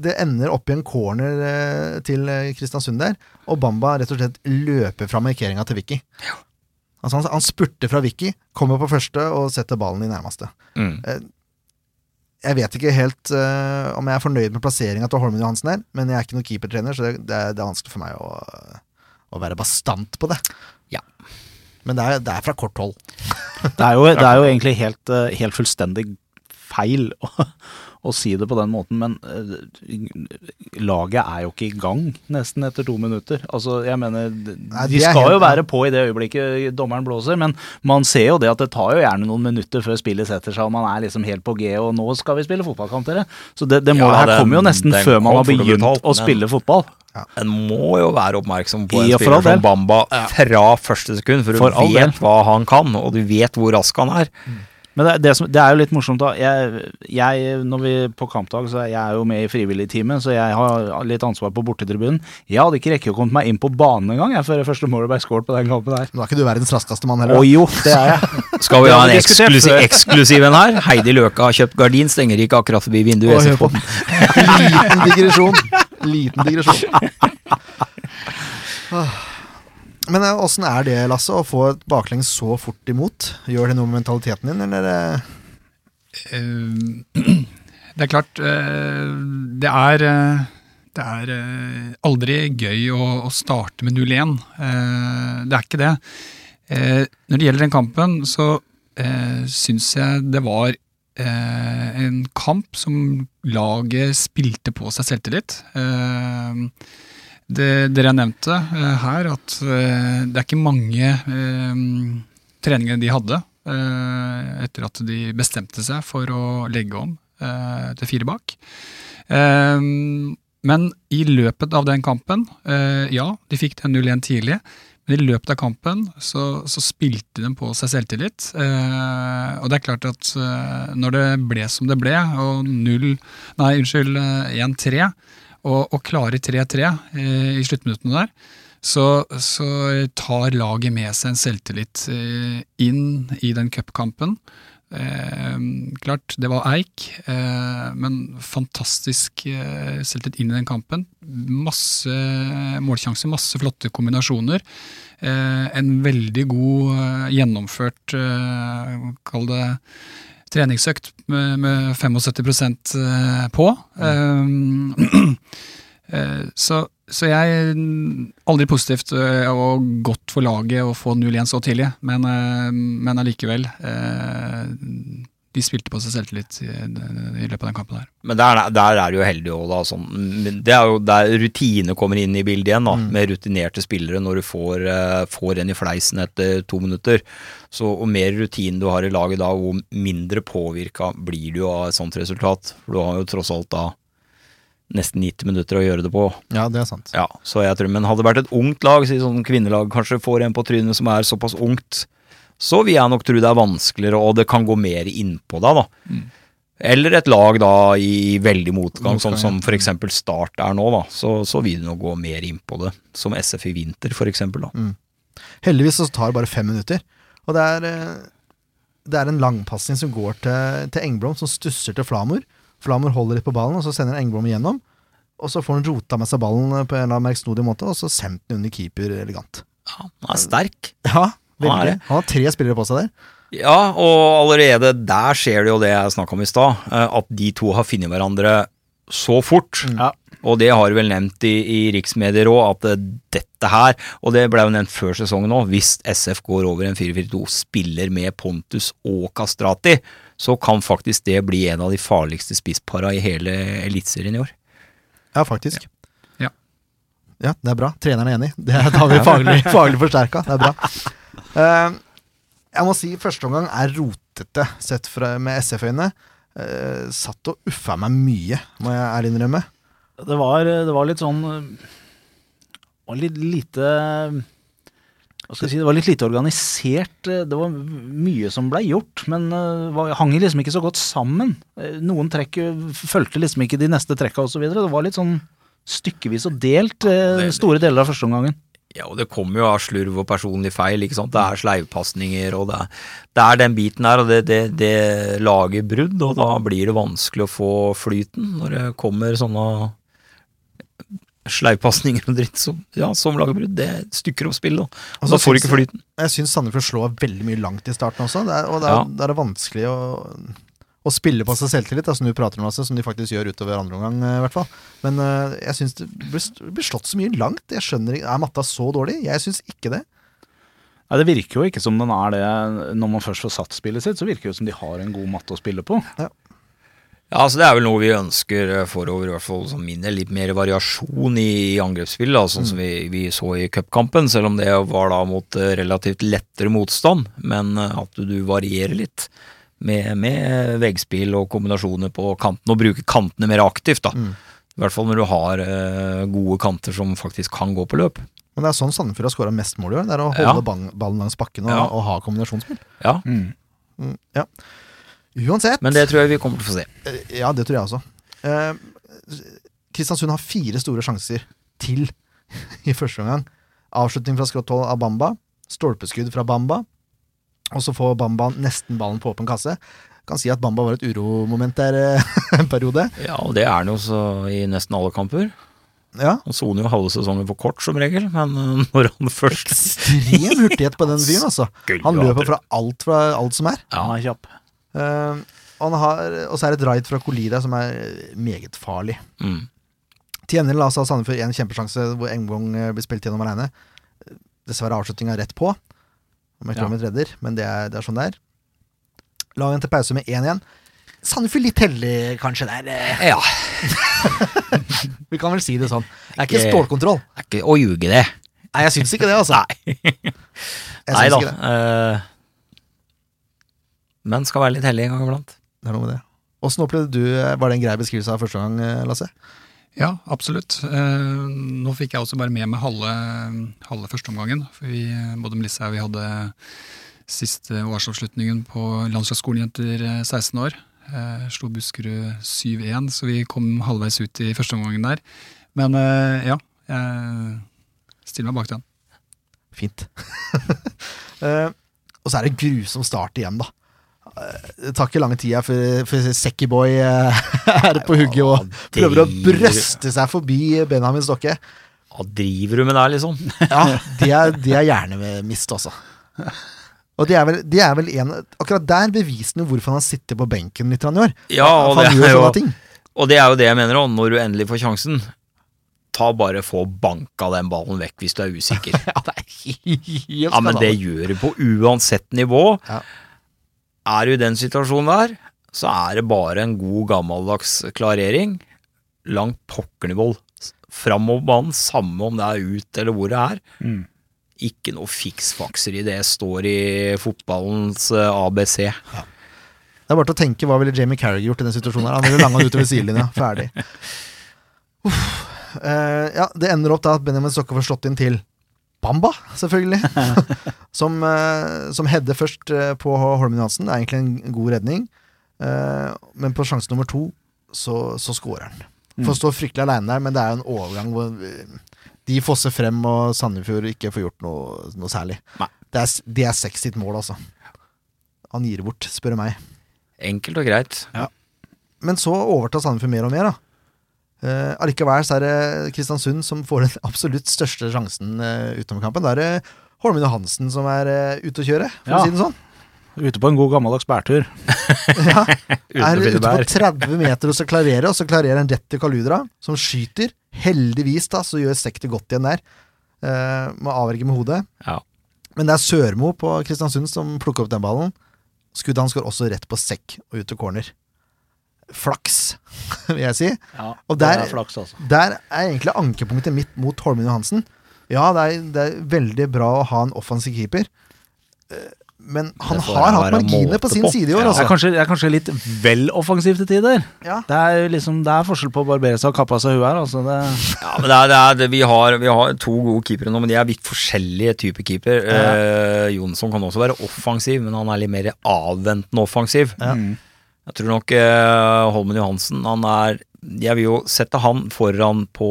det ender opp i en corner eh, til eh, Kristiansund der, og Bamba rett og slett løper fra markeringa til Vicky. Ja. Altså han, han spurter fra Vicky, kommer på første og setter ballen i nærmeste. Mm. Jeg vet ikke helt uh, om jeg er fornøyd med plasseringa til Holmen Johansen her, men jeg er ikke noen keepertrener, så det, det, er, det er vanskelig for meg å, å være bastant på det. Ja. Men det er, det er fra kort hold. Det er jo, det er jo egentlig helt, eh, helt fullstendig feil å, å si det på den måten, men eh, laget er jo ikke i gang nesten etter to minutter. Altså, jeg mener, de Nei, er skal helt- jo være på i det øyeblikket dommeren blåser, men man ser jo det at det tar jo gjerne noen minutter før spillet setter seg, og man er liksom helt på G, og nå skal vi spille fotballkamp, dere. Så det, det målet Ja, her kommer jo nesten før man har begynt alt, å spille fotball. En må jo være oppmerksom på en Ja, spiller som Bamba fra første sekund, for, For du vet hva han kan, og du vet hvor rask han er. Men det, det, som, det er jo litt morsomt da jeg, jeg, Når vi på kampdag Så er jeg jo med i frivilligteamet Så jeg har litt ansvar på bortetribunen Jeg hadde ikke rekket å komme meg inn på banen engang jeg, Før det første målet ble skåret på den kampen der Nå er ikke du verdens raskeste mann heller. Å jo, det er jeg [laughs] Skal vi ha en eksklusiv, eksklusiv en her? Heidi Løka har kjøpt gardin, stenger ikke akkurat forbi vinduet. Å, hør på den. Liten digresjon. Liten digresjon. [laughs] Men eh, åssen er det, Lasse, å få et baklengs så fort imot? Gjør det noe med mentaliteten din, eller? eh? Eh, [clears throat] Det er klart, det er det er aldri gøy å, å starte med 0-1. Eh, Det er ikke det. Når det gjelder den kampen, så syns jeg det var en kamp som laget spilte på seg selvtillit. Eh, Det dere nevnte eh, her, at eh, det er ikke mange eh, treninger de hadde eh, etter at de bestemte seg for å legge om eh, til fire bak. Eh, men i løpet av den kampen, ja, de fikk den 0-1 tidlig. Men i løpet av kampen så, så spilte de på seg selvtillit. Eh, og det er klart at eh, når det ble som det ble, og 0 Nei, unnskyld, eh, 1-3, og, og klare 3-3 eh, i sluttminuttene der, så, så tar laget med seg en selvtillit eh, inn i den cupkampen. Eh, klart, det var Eik, eh, men fantastisk eh, selvtillit inn i den kampen. Masse målsjanser, masse flotte kombinasjoner. Eh, en veldig god eh, gjennomført, eh, kall det treningsøkt med, med 75 eh, på. Eh, eh, så, så jeg Aldri positivt eh, og godt for laget å få 0-1 så tidlig, men, eh, men allikevel. eh, De spilte på seg selvtillit i, i løpet av den kampen her. Men der, der er du jo heldig òg, da. Sånn. Det er jo der rutine kommer inn i bildet igjen, da. Med rutinerte spillere når du får, eh, får en i fleisen etter to minutter. Så og mer rutine du har i laget da, hvor mindre påvirka blir du av et sånt resultat. For du har jo tross alt da nesten 90 minutter å gjøre det på. Ja, det er sant. Ja, så jeg tror, Men hadde det vært et ungt lag, si sånn kvinnelag, kanskje får en på trynet som er såpass ungt, så vil jeg nok tro det er vanskeligere, og det kan gå mer innpå deg, da. Eller et lag da i veldig motgang, sånn som f.eks. Start er nå, da. Så, så vil det nå gå mer innpå det. Som SF i vinter, f.eks. da. Heldigvis så tar det bare fem minutter. Og det er, eh, det er en langpasning som går til, til Engblom, som stusser til Flamur. Flamur holder litt på ballen, og så sender Engblom igjennom. Og så får han rota med seg ballen på en eller annen merksnodig måte, og så sendt den under keeper elegant. Ja, han er sterk. Ja, veldig. Han har tre spillere på seg der. Ja, og allerede der skjer det jo det jeg snakka om i stad, eh, at de to har funnet hverandre så fort. Ja. Og det har du vel nevnt i, i riksmedier òg, at eh, dette her, og det ble jo nevnt før sesongen òg, hvis SF går over en 4-4-2, spiller med Pontus og Kastrati, så kan faktisk det bli en av de farligste spisspara i hele Eliteserien i år. Ja, faktisk. Ja. Ja, det er bra. Treneren er enig. Det er- da har vi faglig, faglig forsterka. Det er bra. Uh, jeg må si første omgang er rotete, sett fra, med SF-øyne. Uh, satt og uffa meg mye, må jeg ærlig innrømme. Det var, det var litt sånn det var litt lite si, Det var litt lite organisert. Det var mye som blei gjort, men det hang liksom ikke så godt sammen. Noen trekk fulgte liksom ikke de neste trekka osv. Det var litt sånn stykkevis og delt eh, store deler av førsteomgangen. Ja, og det kommer jo av slurv og personlig feil, ikke sant. Det er sleivpasninger, og det er, det er den biten her, og det, det, det lager brudd, og da blir det vanskelig å få flyten når det kommer sånne sleivpasninger og dritt som, ja, som lager brudd. Det stykker opp spillet. Og Og da får du ikke flyten. Jeg syns Sandefjord slår veldig mye langt i starten også, det er, og det er, Ja. det er vanskelig å, å spille på seg selvtillit, da, som du prater om, som de faktisk gjør utover andre omgang, eh, i hvert fall. Men uh, jeg syns det blir, blir slått så mye langt. Jeg skjønner ikke, Er matta så dårlig? Jeg syns ikke det. Nei, Det virker jo ikke som den er det når man først får satt spillet sitt. Så virker det jo som de har en god matte å spille på. Ja, altså Det er vel noe vi ønsker eh, forover, i hvert fall som minne. Litt mer variasjon i, i angrepsspill, da, mm. som vi, vi så i cupkampen. Selv om det var da mot eh, relativt lettere motstand, men eh, at du, du varierer litt. Med, med veggspill og kombinasjoner på kanten, og bruker kantene mer aktivt. da. I hvert fall når du har uh, gode kanter som faktisk kan gå på løp. Men det er sånn Sandefjord har skåra mest mål i år. Det er å holde Ja. ballen langs bakken og, Ja. og ha kombinasjonsspill. Ja, Mm, ja. Uansett. Men det tror jeg vi kommer til å få se. Eh, Ja, det tror jeg også. Eh, Kristiansund har fire store sjanser til [laughs] i første omgang. Avslutning fra skrått hold av Bamba. Stolpeskudd fra Bamba. Og så får Bamba nesten ballen på åpen kasse. Kan si at Bamba var et uromoment der eh, [laughs] en periode. Ja, og det er han jo så i nesten alle kamper. Ja. Han soner jo halve sesongen for kort som regel, men eh, når han [laughs] først Ekstrem hurtighet på den fyren, altså. Han løper fra alt, fra alt som er. Ja, Han er kjapp. Eh, og har- og så er det et raid fra Kolida som er meget farlig. mm. Til gjengjeld la altså Sandefjord en kjempesjanse hvor Engblom eh, blir spilt gjennom alene. Dessverre avslutninga rett på. Om jeg tror ja. redder, men det er, det er sånn det er. La en til pause med 1 igjen. Sandefjord litt heldig, kanskje, der. eh. ja. [laughs] Vi kan vel si det sånn. Det er ikke stålkontroll. Det er ikke å ljuge, det. Nei, jeg syns ikke det, altså. Nei. Nei da. ikke det. eh, men skal være litt heldig en gang iblant. Det er noe med det. Åssen opplevde du eh, Var det en grei beskrivelse av første gang, eh, Lasse? Ja, absolutt. Eh, nå fikk jeg også bare med meg halve, halve førsteomgangen. For vi, både Melissa og vi hadde siste årsavslutningen på landslagsskolen jenter eh, 16 år. Eh, slo Buskerud 7-1, så vi kom halvveis ut i førsteomgangen der. Men ja, jeg stiller meg bak den. Fint. [laughs] Eh, og så er det grusom start igjen, da. Eh, Det tar ikke lang tid før, før Seckyboy eh, [laughs] er på hugget og prøver å brøste seg forbi Benjamin Stokke. Hva driver du med der, liksom? [laughs] Ja, det er, de er hjernemist, altså. Og det er vel, det er vel en Akkurat der beviser han hvorfor han sitter på benken litt i år. Ja, og han det, jo, og det er jo det jeg mener òg, når du endelig får sjansen. Ta bare få banka den ballen vekk hvis du er usikker. [laughs] Ja, det er helt Ja, men det gjør du på uansett nivå. Ja. Er du i den situasjonen der, så er det bare en god gammeldags klarering. Langt pokkernivå. Framover banen, samme om det er ut eller hvor det er. Mm. Ikke noe fiksfakser i det står i fotballens ABC. ABC. Det er bare til å tenke hva ville Jamie Carriger gjort i den situasjonen her. Han ville langa den utover sidelinja. Ferdig. [laughs] Uff. Uh, ja, det ender opp da at Benjamin Stokke får slått inn til Bamba, selvfølgelig. [laughs] som, uh, som header først eh, på Holmen Johansen. Det er egentlig en god redning. Eh, men på sjanse nummer to så, så scorer han. Mm. Får stå fryktelig aleine der, men det er jo en overgang hvor eh, de fosser frem, og Sandefjord ikke får gjort noe, noe særlig. Nei. Det er, det er seks sitt mål, altså. Han gir det bort, spør meg. Enkelt og greit. Men så overtar Sandefjord mer og mer, da. Eh, allikevel så er det Kristiansund som får den [laughs] absolutt største sjansen uh, utenom kampen. Da er det Holmen Johansen som er uh, ute å kjøre, for Ja. å si det sånn. Ute på en god gammeldags bærtur. [laughs] Ja, er ute på 30 meter og så klarerer, og så klarerer han rett til Kaludra, som skyter. Heldigvis da, så gjør Sekk godt igjen der. Uh, må avverge med hodet. Ja. Men det er Sørmo på Kristiansund som plukker opp den ballen. Skuddet hans går også rett på Sekk og ut til corner. Flaks, [laughs] vil jeg si. Ja, Og det der- er flaks, også. Der er egentlig ankepunktet mitt mot Holmen Johansen. Ja, det er, det er veldig bra å ha en offensiv keeper, eh, men han har hatt marginer på sin på. side i år, Ja. Det er, kanskje, det er kanskje litt vel offensivt til tider. Ja. Det er liksom, det er forskjell på å barbere seg og kappe av seg huet her. Altså det, Ja, men det er, det er, det, vi, har, vi har to gode keepere nå, men de er vidt forskjellige typer keeper. Eh, Jonsson kan også være offensiv, men han er litt mer avventende offensiv. Ja. Mm. Jeg tror nok eh, Holmen Johansen han er Jeg vil jo sette han foran på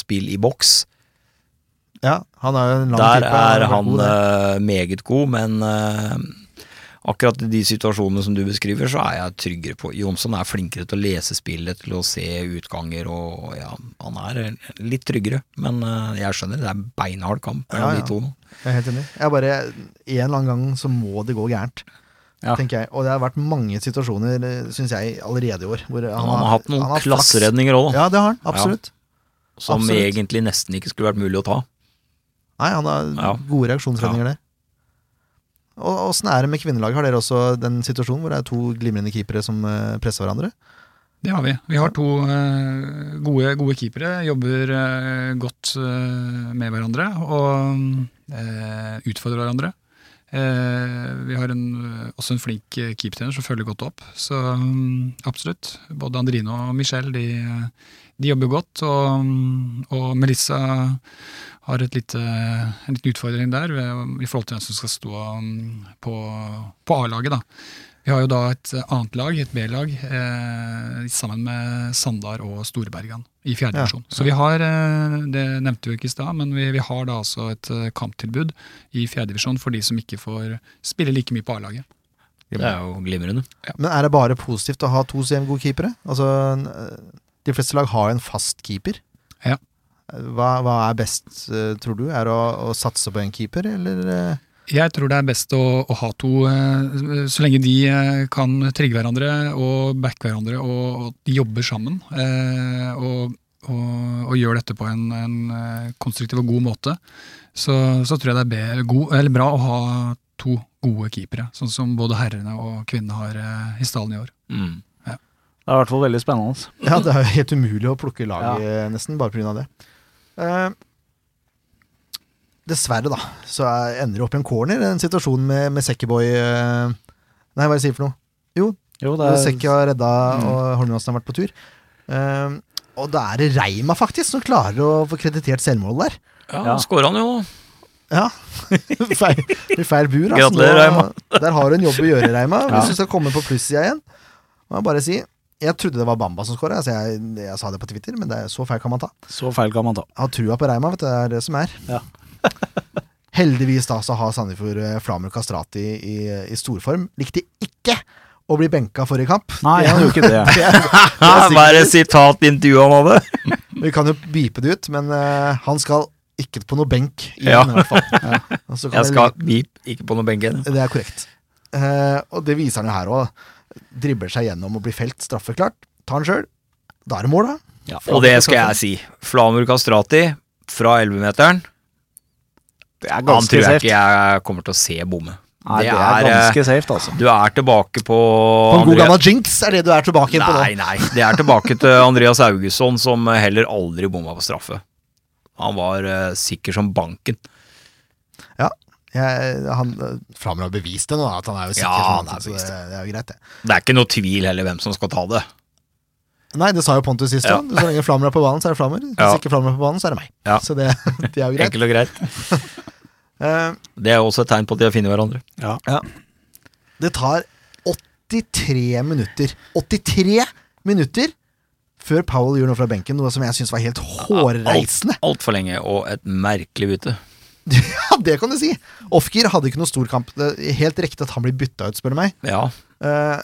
spill i boks. Ja, han er jo en lang Der type, er han god der. eh, meget god, men eh, akkurat i de situasjonene som du beskriver, så er jeg tryggere på Jonsson er flinkere til å lese spillet, til å se utganger og ja, han er litt tryggere. Men jeg skjønner, det er beinhard kamp mellom Ja, ja. de to nå. Jeg er helt enig. Jeg bare, En eller annen gang så må det gå gærent, Ja. tenker jeg. Og det har vært mange situasjoner, syns jeg, allerede i år. Hvor han, Han, har hatt noen har klasseredninger òg, Ja, det har han. Absolutt. som absolutt. egentlig nesten ikke skulle vært mulig å ta. Nei, han har Ja. gode reaksjonsredninger der. Og Åssen er det med kvinnelaget? Har dere også den situasjonen hvor det er to glimrende keepere som eh, presser hverandre? Det har vi. Vi har to eh, gode, gode keepere. Jobber eh, godt eh, med hverandre og eh, utfordrer hverandre. Eh, vi har en, eh, også en flink eh, keepertrener som følger godt opp. Så mm, absolutt. Både Andrine og Michelle de, de jobber godt. Og, mm, og Melissa har et lite, en liten utfordring der i forhold til hvem som skal stå mm, på, på A-laget. da. Vi har jo da et annet lag, et B-lag, eh, sammen med Sandar og Storbergan i fjerde Ja. divisjon. Så vi har, eh, det nevnte vi ikke i stad, men vi, vi har da altså et eh, kamptilbud i fjerde divisjon for de som ikke får spille like mye på A-laget. Det er jo glimrende. Men er det bare positivt å ha to så gode keepere? Altså, eh, De fleste lag har jo en fast keeper. Ja. Hva, hva er best, eh, tror du? Er det å, å satse på en keeper, eller? Jeg tror det er best å, å ha to, eh, så lenge de eh, kan trigge hverandre og backe hverandre og, og de jobber sammen. eh, Og, og, og gjør dette på en, en konstruktiv og god måte. Så, så tror jeg det er be- god, eller bra å ha to gode keepere, sånn som både herrene og kvinnene har i stallen i år. Mm. Det er i hvert fall veldig spennende. Ja, det er helt umulig å plukke lag ja. nesten, bare pga. det. Eh, dessverre, da, så jeg ender opp i en corner, en situasjon med, med Sekkeboy eh, Nei, hva er det jeg sier for noe? Jo, det er, Sekki har redda, Mm. og Holmenåsen har vært på tur. Um, og da er det Reima, faktisk, som klarer å få kreditert selvmålet der. Ja, Ja. skåra han jo. Ja. [laughs] feil, i feil bur. altså. Gratulerer, Reima. [laughs] Der har du en jobb å gjøre, Reima. Ja. Hvis du skal komme på plussida igjen. Må jeg bare si Jeg trodde det var Bamba som skåra, altså jeg, jeg sa det på Twitter, men det er så feil kan man ta. Så feil kan man ta. Jeg har trua på Reima, vet du. Det er det som er. Ja. Heldigvis da så har Sandefjord eh, Flamur Kastrati i, i storform. Likte ikke å bli benka forrige kamp. Nei, han gjorde ikke det. [laughs] Det er- det er [laughs] det sitatintervjuet han hadde? [laughs] Vi kan jo bipe det ut, men uh, han skal ikke på noe benk igjen, Ja. i hvert fall. Og Jeg skal beep, ikke på noe benk igjen. Det er korrekt. Uh, og det viser han jo her òg. Dribler seg gjennom og blir felt straffeklart. Tar han sjøl. Da er det mål, da. Og det skal jeg si. Flamur Kastrati fra 11-meteren. Det er Han tror jeg safe. ikke jeg kommer til å se bomme. Nei, det er eh, ganske safe, altså. Du er tilbake på På en god gammel jinx er det du er tilbake på nå. Nei, nei. Det er tilbake til Andreas Augusson, som heller aldri bomma på straffe. Han var uh, sikker som banken. Jeg, han, Flammer har bevist det nå, at han er jo sikker. Ja, som han er så det, det er jo greit, det. Det er ikke noe tvil heller hvem som skal ta det. Nei, det sa jo Pontus sist Ja. òg. Så lenge Flammer er på banen, så er det Flammer. Hvis Ja. ikke Flammer er på banen, så er det meg. Ja. Så det, [laughs] det er jo greit. Enkelt og greit. [laughs] Eh, Det er også et tegn på at de har funnet hverandre. det tar 83 minutter. 83 minutter før Powell gjør noe fra benken, noe som jeg syns var helt hårreisende. Altfor lenge, og et merkelig bytte. [laughs] Ja, det kan du si. Offgear hadde ikke noe stor kamp. Det er helt riktig at han blir bytta ut, spør du meg. Ja, Eh,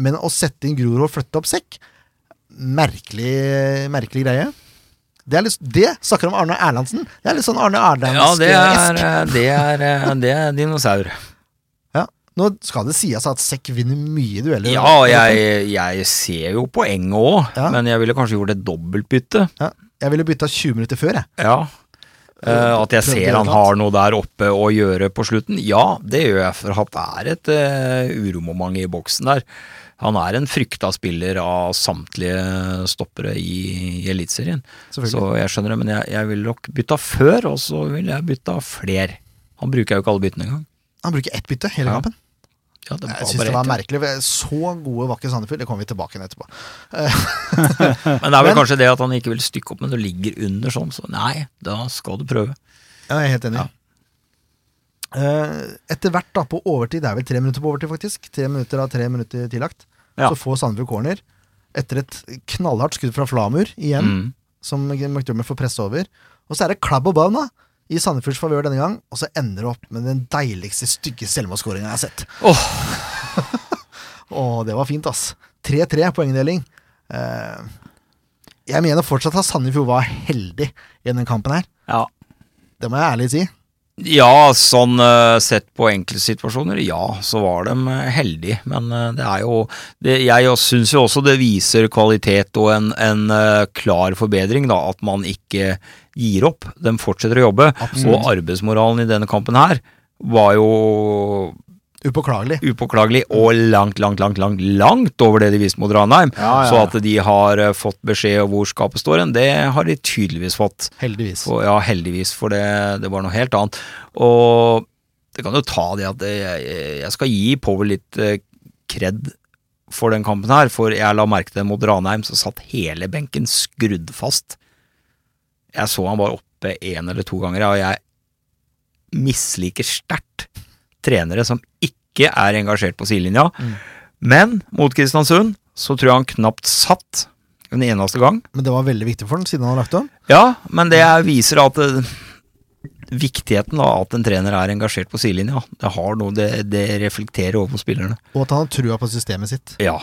men å sette inn Grorud og flytte opp sekk Merkelig, merkelig greie. Det, er litt, det snakker om Arne Erlandsen. Det er litt sånn Arne ja det, er, det, er, det er dinosaur. Ja. Nå skal det sies at sekk vinner mye dueller. Ja, jeg, jeg ser jo poenget òg, Ja. men jeg ville kanskje gjort et dobbeltbytte. Ja. Jeg ville bytta 20 minutter før, jeg. Ja. Uh, at jeg ser han har noe der oppe å gjøre på slutten. Ja, det gjør jeg, for det er et uh, uromoment i boksen der. Han er en frykta spiller av samtlige stoppere i, i Eliteserien. Så jeg skjønner det, men jeg, jeg ville nok bytta før, og så ville jeg bytta fler. Han bruker jo ikke alle byttene engang. Han bruker ett bytte hele Ja. kampen. Ja, det Jeg syns det var merkelig. Så gode vakre Sandefjord. Det kommer vi tilbake til etterpå. [laughs] [laughs] Men det er vel kanskje det at han ikke vil stykke opp, men du ligger under sånn, så nei, da skal du prøve. Ja, jeg er helt enig. Ja. Eh, etter hvert, da, på overtid, det er vel tre minutter på overtid, faktisk. Tre minutter av tre minutter tillagt. Ja. Så får Sandefjord corner. Etter et knallhardt skudd fra Flamur igjen, Mm. som McDermott får presse over. Og så er det klabb og bønn, da. I Sandefjords favør denne gang, og så ender det opp med den deiligste, stygge selvmålsskåringa jeg har sett. [laughs] Åh, det var fint, ass. 3-3 poengdeling. Uh, jeg mener fortsatt at Sandefjord var heldig i denne kampen her. Ja. Det må jeg ærlig si. Ja, sånn eh, sett på enkeltsituasjoner, ja, så var de eh, heldige. Men eh, det er jo det, Jeg syns jo også det viser kvalitet og en, en klar forbedring, da, at man ikke gir opp. De fortsetter å jobbe. Og arbeidsmoralen i denne kampen her var jo Upåklagelig. upåklagelig og langt, langt, langt, langt langt over det de viste mot Ranheim. Ja, ja, Så at de har eh, fått beskjed om hvor skapet står hen, det har de tydeligvis fått. Heldigvis. For, ja, heldigvis, for det, det var noe helt annet. Og det kan jo ta det at jeg, jeg skal gi Power litt eh, kred for den kampen her, for jeg la merke til mot Ranheim, så satt hele benken skrudd fast. Jeg så han bare oppe én eller to ganger, og jeg misliker sterkt trenere som ikke er engasjert på sidelinja. Men mot Kristiansund så tror jeg han knapt satt en eneste gang. Men det var veldig viktig for den, siden han har lagt om. Ja, men det viser at det, viktigheten av at en trener er engasjert på sidelinja, det, har noe, det, det reflekterer over på spillerne. Og at han har trua på systemet sitt. Ja,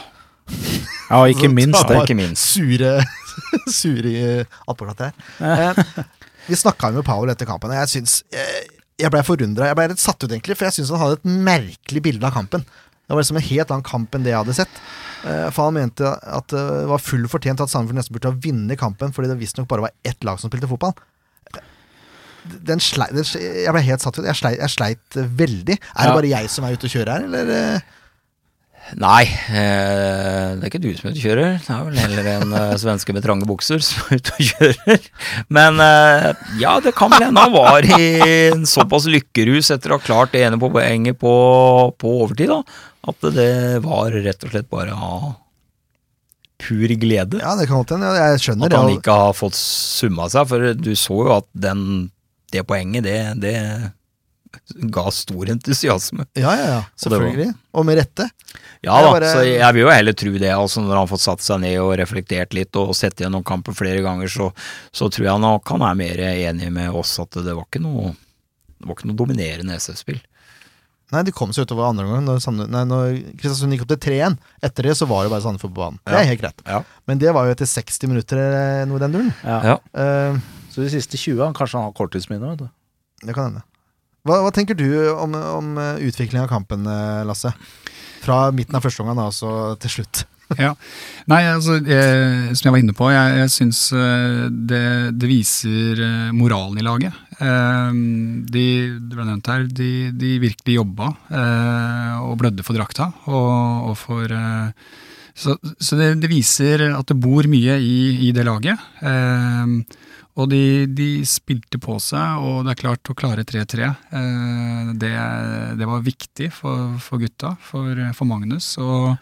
ja, og ikke minst det. ikke minst. Sure [laughs] Sure eh, attpåklatt her. [laughs] Eh, vi snakka jo med Powell etter kampen, og jeg syns Jeg, jeg blei forundra. Jeg blei litt satt ut, egentlig, for jeg syns han hadde et merkelig bilde av kampen. Det var liksom en helt annen kamp enn det jeg hadde sett. Eh, For han mente at det var full fortjent at Sandefjord nesten burde ha vunnet kampen, fordi det visstnok bare var ett lag som spilte fotball. Den slei, den, slei- jeg ble helt satt ut. Jeg sleit, jeg sleit eh, veldig. Er det bare jeg som er ute og kjører her, eller? Nei, eh, det er ikke du som er ute og kjører. Det er vel heller en eh, [laughs] svenske med trange bukser som er ute og kjører. Men eh, ja, det kan vel hende han var i en såpass lykkerus etter å ha klart det ene på poenget på, på overtid, da. At det var rett og slett bare av pur glede. Ja, det kan godt hende. Jeg skjønner det. At han ikke har fått summa seg, for du så jo at den, det poenget, det, det ga stor entusiasme. Ja, ja, ja. Og var- Selvfølgelig. Og med rette. Ja da, bare- så jeg vil jo heller tro det, altså når han har fått satt seg ned og reflektert litt og sett gjennom kampen flere ganger, så, så tror jeg nok han er mer enig med oss at det var ikke noe det var ikke noe dominerende SF-spill. Nei, de kom seg utover andre omgang når, Sande- nei, når Kristiansund gikk opp til 3-1. Etter det så var det bare Sandefjord på banen. Det er helt greit. Ja. Men det var jo etter 60 minutter eller noe i den duren. Ja. Ja. Eh, Så de siste 20, han kanskje han har korttidsminne, det kan hende. Hva, hva tenker du om, om eh, av kampen, eh, Lasse? Fra midten av første omgang altså til slutt. [laughs] Ja. Nei, altså, jeg, som jeg var inne på, jeg, jeg syns eh, det, det viser moralen i laget. De, det ble nevnt her, de, de virkelig jobba og blødde for drakta. Og, og for Så, så det, det viser at det bor mye i, i det laget. Og de, de spilte på seg, og det er klart å klare 3-3. Eh, det, det var viktig for, for gutta, for, for Magnus. og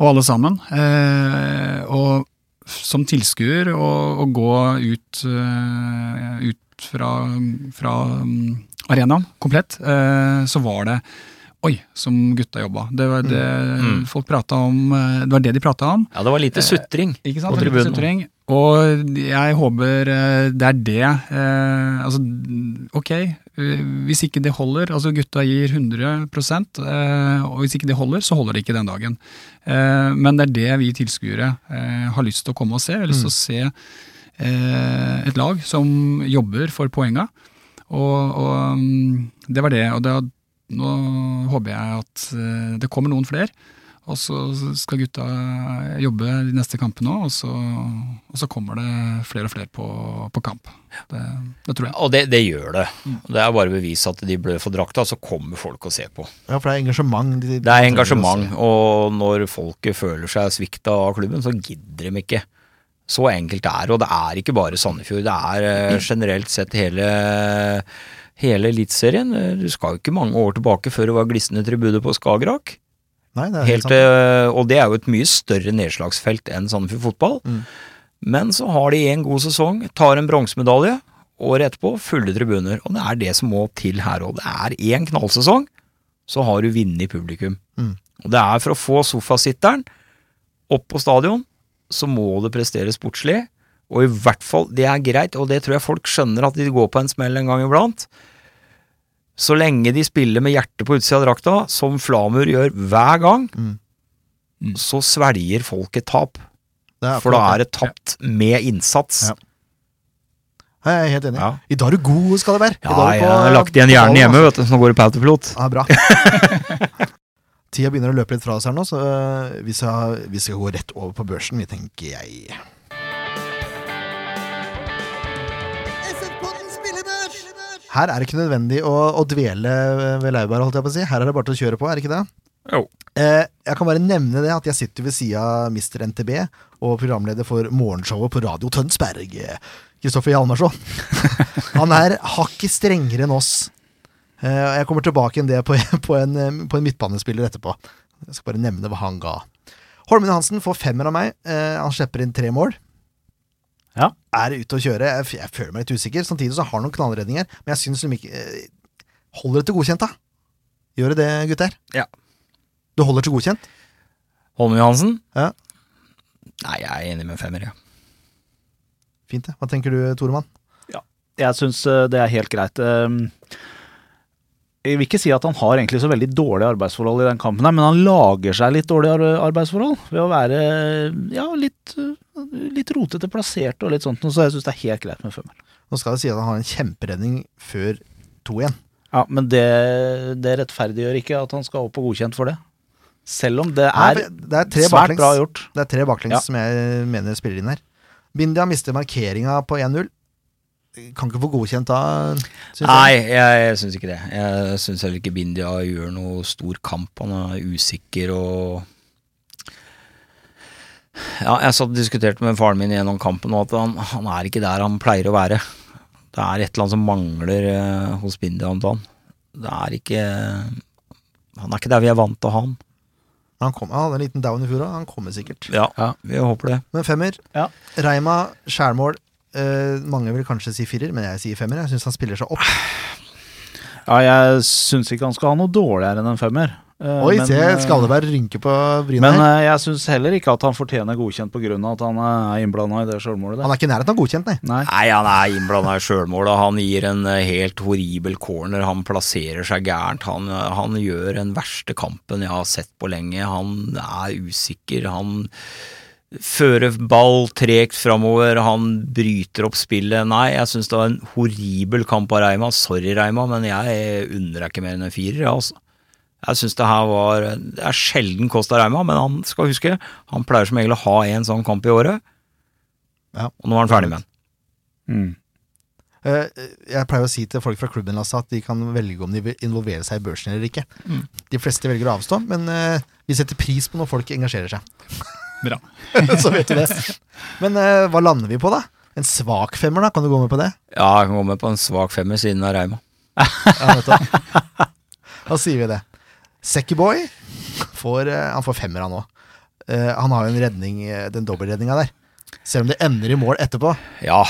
og alle sammen. Eh, og som tilskuer å, gå ut, eh, ut fra, fra mm, arenaen komplett, så var det Oi, som gutta jobba. Det var det Mm. folk prata om. eh, Det var det de prata om. Ja, det var lite sutring Ikke sant? på tribunen. sutring. Og jeg håper eh, det er det. eh, altså, ok, eh, hvis ikke det holder, altså gutta gir 100 eh, og hvis ikke det holder, så holder det ikke den dagen. Eh, men det er det vi tilskuere eh, har lyst til å komme og se. Vi har lyst til å se eh, et lag som jobber for poenga. Og, og mm, det var det. Og det, nå håper jeg at eh, det kommer noen flere. Og så skal gutta jobbe de neste kampene òg, og, så- og så kommer det flere og flere på, på kamp. Det, det tror jeg. Og det, det gjør det. Det er bare bevis at de blør for drakta, så kommer folk og ser på. Ja, for det er engasjement. de- de Det er engasjement, og når folket føler seg svikta av klubben, så gidder de ikke. Så enkelt det er, og det er ikke bare Sandefjord. Det er eh, generelt sett hele hele Eliteserien. Du skal jo ikke mange år tilbake før det var glisne tribuner på Skagerrak. Nei, det er Helt, sant. eh, og det er jo et mye større nedslagsfelt enn Sandefjord fotball. Mm. Men så har de en god sesong, tar en bronsemedalje. Året etterpå fulle tribuner. Og det er det som må til her òg. Det er én knallsesong, så har du vunnet publikum. Mm. Og det er for å få sofasitteren opp på stadion, så må det presteres sportslig. Og i hvert fall, det er greit, og det tror jeg folk skjønner at de går på en smell en gang iblant. Så lenge de spiller med hjertet på utsida av drakta, som Flamur gjør hver gang, Mm. så svelger folk et tap. For da er det tapt med innsats. Ja. Jeg er helt enig. Ja. I dag er du god, skal det være. Ja, på, jeg har lagt igjen hjernen hjemme, vet du, så nå går det på autopilot. Ja, bra. [laughs] Tida begynner å løpe litt fra oss her nå, så hvis vi skal, vi skal gå rett over på børsen, vi tenker jeg. Her er det ikke nødvendig å, å dvele ved laurbæret, holdt jeg på å si. Her er det bare til å kjøre på, er det ikke det? Jo. Eh, jeg kan bare nevne det at jeg sitter ved sida av Mr. NTB og programleder for morgenshowet på Radio Tønsberg, Kristoffer Hjalmarsson. [laughs] Han er hakket strengere enn oss. Eh, jeg kommer tilbake enn det på, [laughs] på, en, eh, på en midtbanespiller etterpå. Jeg skal bare nevne hva han ga. Holmen Hansen får femmer av meg. Eh, han slipper inn tre mål. Ja. Er ute å kjøre. Jeg, jeg føler meg litt usikker. Samtidig så har han noen knallredninger, men jeg syns de ikke eh, Holder det til godkjent, da? Gjør det det, gutter? Ja. Du holder til godkjent? Holmen Johansen? Ja. Nei, jeg er enig med femmer, ja. Fint, det. Hva tenker du, Toremann? Jeg syns eh, det er helt greit. Jeg vil ikke si at han har egentlig så veldig dårlige arbeidsforhold i den kampen, her, men han lager seg litt dårlige arbeidsforhold ved å være ja, litt, uh, litt rotete plassert og litt sånt, så jeg syns det er helt greit med femmeren. Nå skal det si at han har en kjemperedning før 2-1. Ja, Men det, det rettferdiggjør ikke at han skal opp og godkjent for det. Selv om det er Nei, Det er svært baklengs, bra gjort. Det er tre baklengs Ja. som jeg mener spiller inn her. Bindia mister markeringa på 1-0. Kan ikke få godkjent da, Nei, jeg. jeg, jeg syns ikke det. Jeg syns heller ikke Bindia gjør noe stor kamp. Han er usikker og Ja, jeg satt og diskuterte med faren min gjennom kampen og at han, han er ikke der han pleier å være. Det er et eller annet som mangler eh, hos Bindia om dagen. Det er ikke Han er ikke der vi er vant til å ha han. Han, kom, han hadde en liten down i fjor òg. Han kommer sikkert. Ja, Ja. vi håper det. Men femmer. Ja. Reima, skjærmål. Eh, mange vil kanskje si firer, men jeg sier femmer. Jeg syns han spiller seg opp. Ja, jeg syns ikke han skal ha noe dårligere enn en femmer. Uh, Oi, men, se eh, Skalleberg rynke på brynet. Men eh, jeg syns heller ikke at han fortjener godkjent pga. at han er innblanda i det sjølmålet Han er ikke i nærheten av godkjent, nei. Nei. Nei, han er innblanda i sjølmålet. Han gir en helt horribel corner. Han plasserer seg gærent. Han, han gjør den verste kampen jeg har sett på lenge. Han er usikker. Han fører ball tregt framover. Han bryter opp spillet. Nei, jeg syns det var en horribel kamp av Reima. Sorry, Reima, men jeg unner deg ikke mer enn en firer, jeg, altså. Jeg syns det her var Det er sjelden Kosta Reima, men han skal huske, han pleier som regel å ha en sånn kamp i året. Ja. Og nå er han ferdig med den. Mm. Eh, jeg pleier å si til folk fra klubben at de kan velge om de vil involvere seg i børsen eller ikke. Mm. De fleste velger å avstå, men eh, vi setter pris på når folk engasjerer seg. Bra. [laughs] Så vet du det. Men eh, hva lander vi på, da? En svak femmer, da? Kan du gå med på det? Ja, jeg kan gå med på en svak femmer siden av Reima. Ja, du. Da sier vi det. Seckyboy får, eh, han får femmer, han òg. han har jo en redning, eh, den dobbeltredninga der. Selv om det ender i mål etterpå. Ja,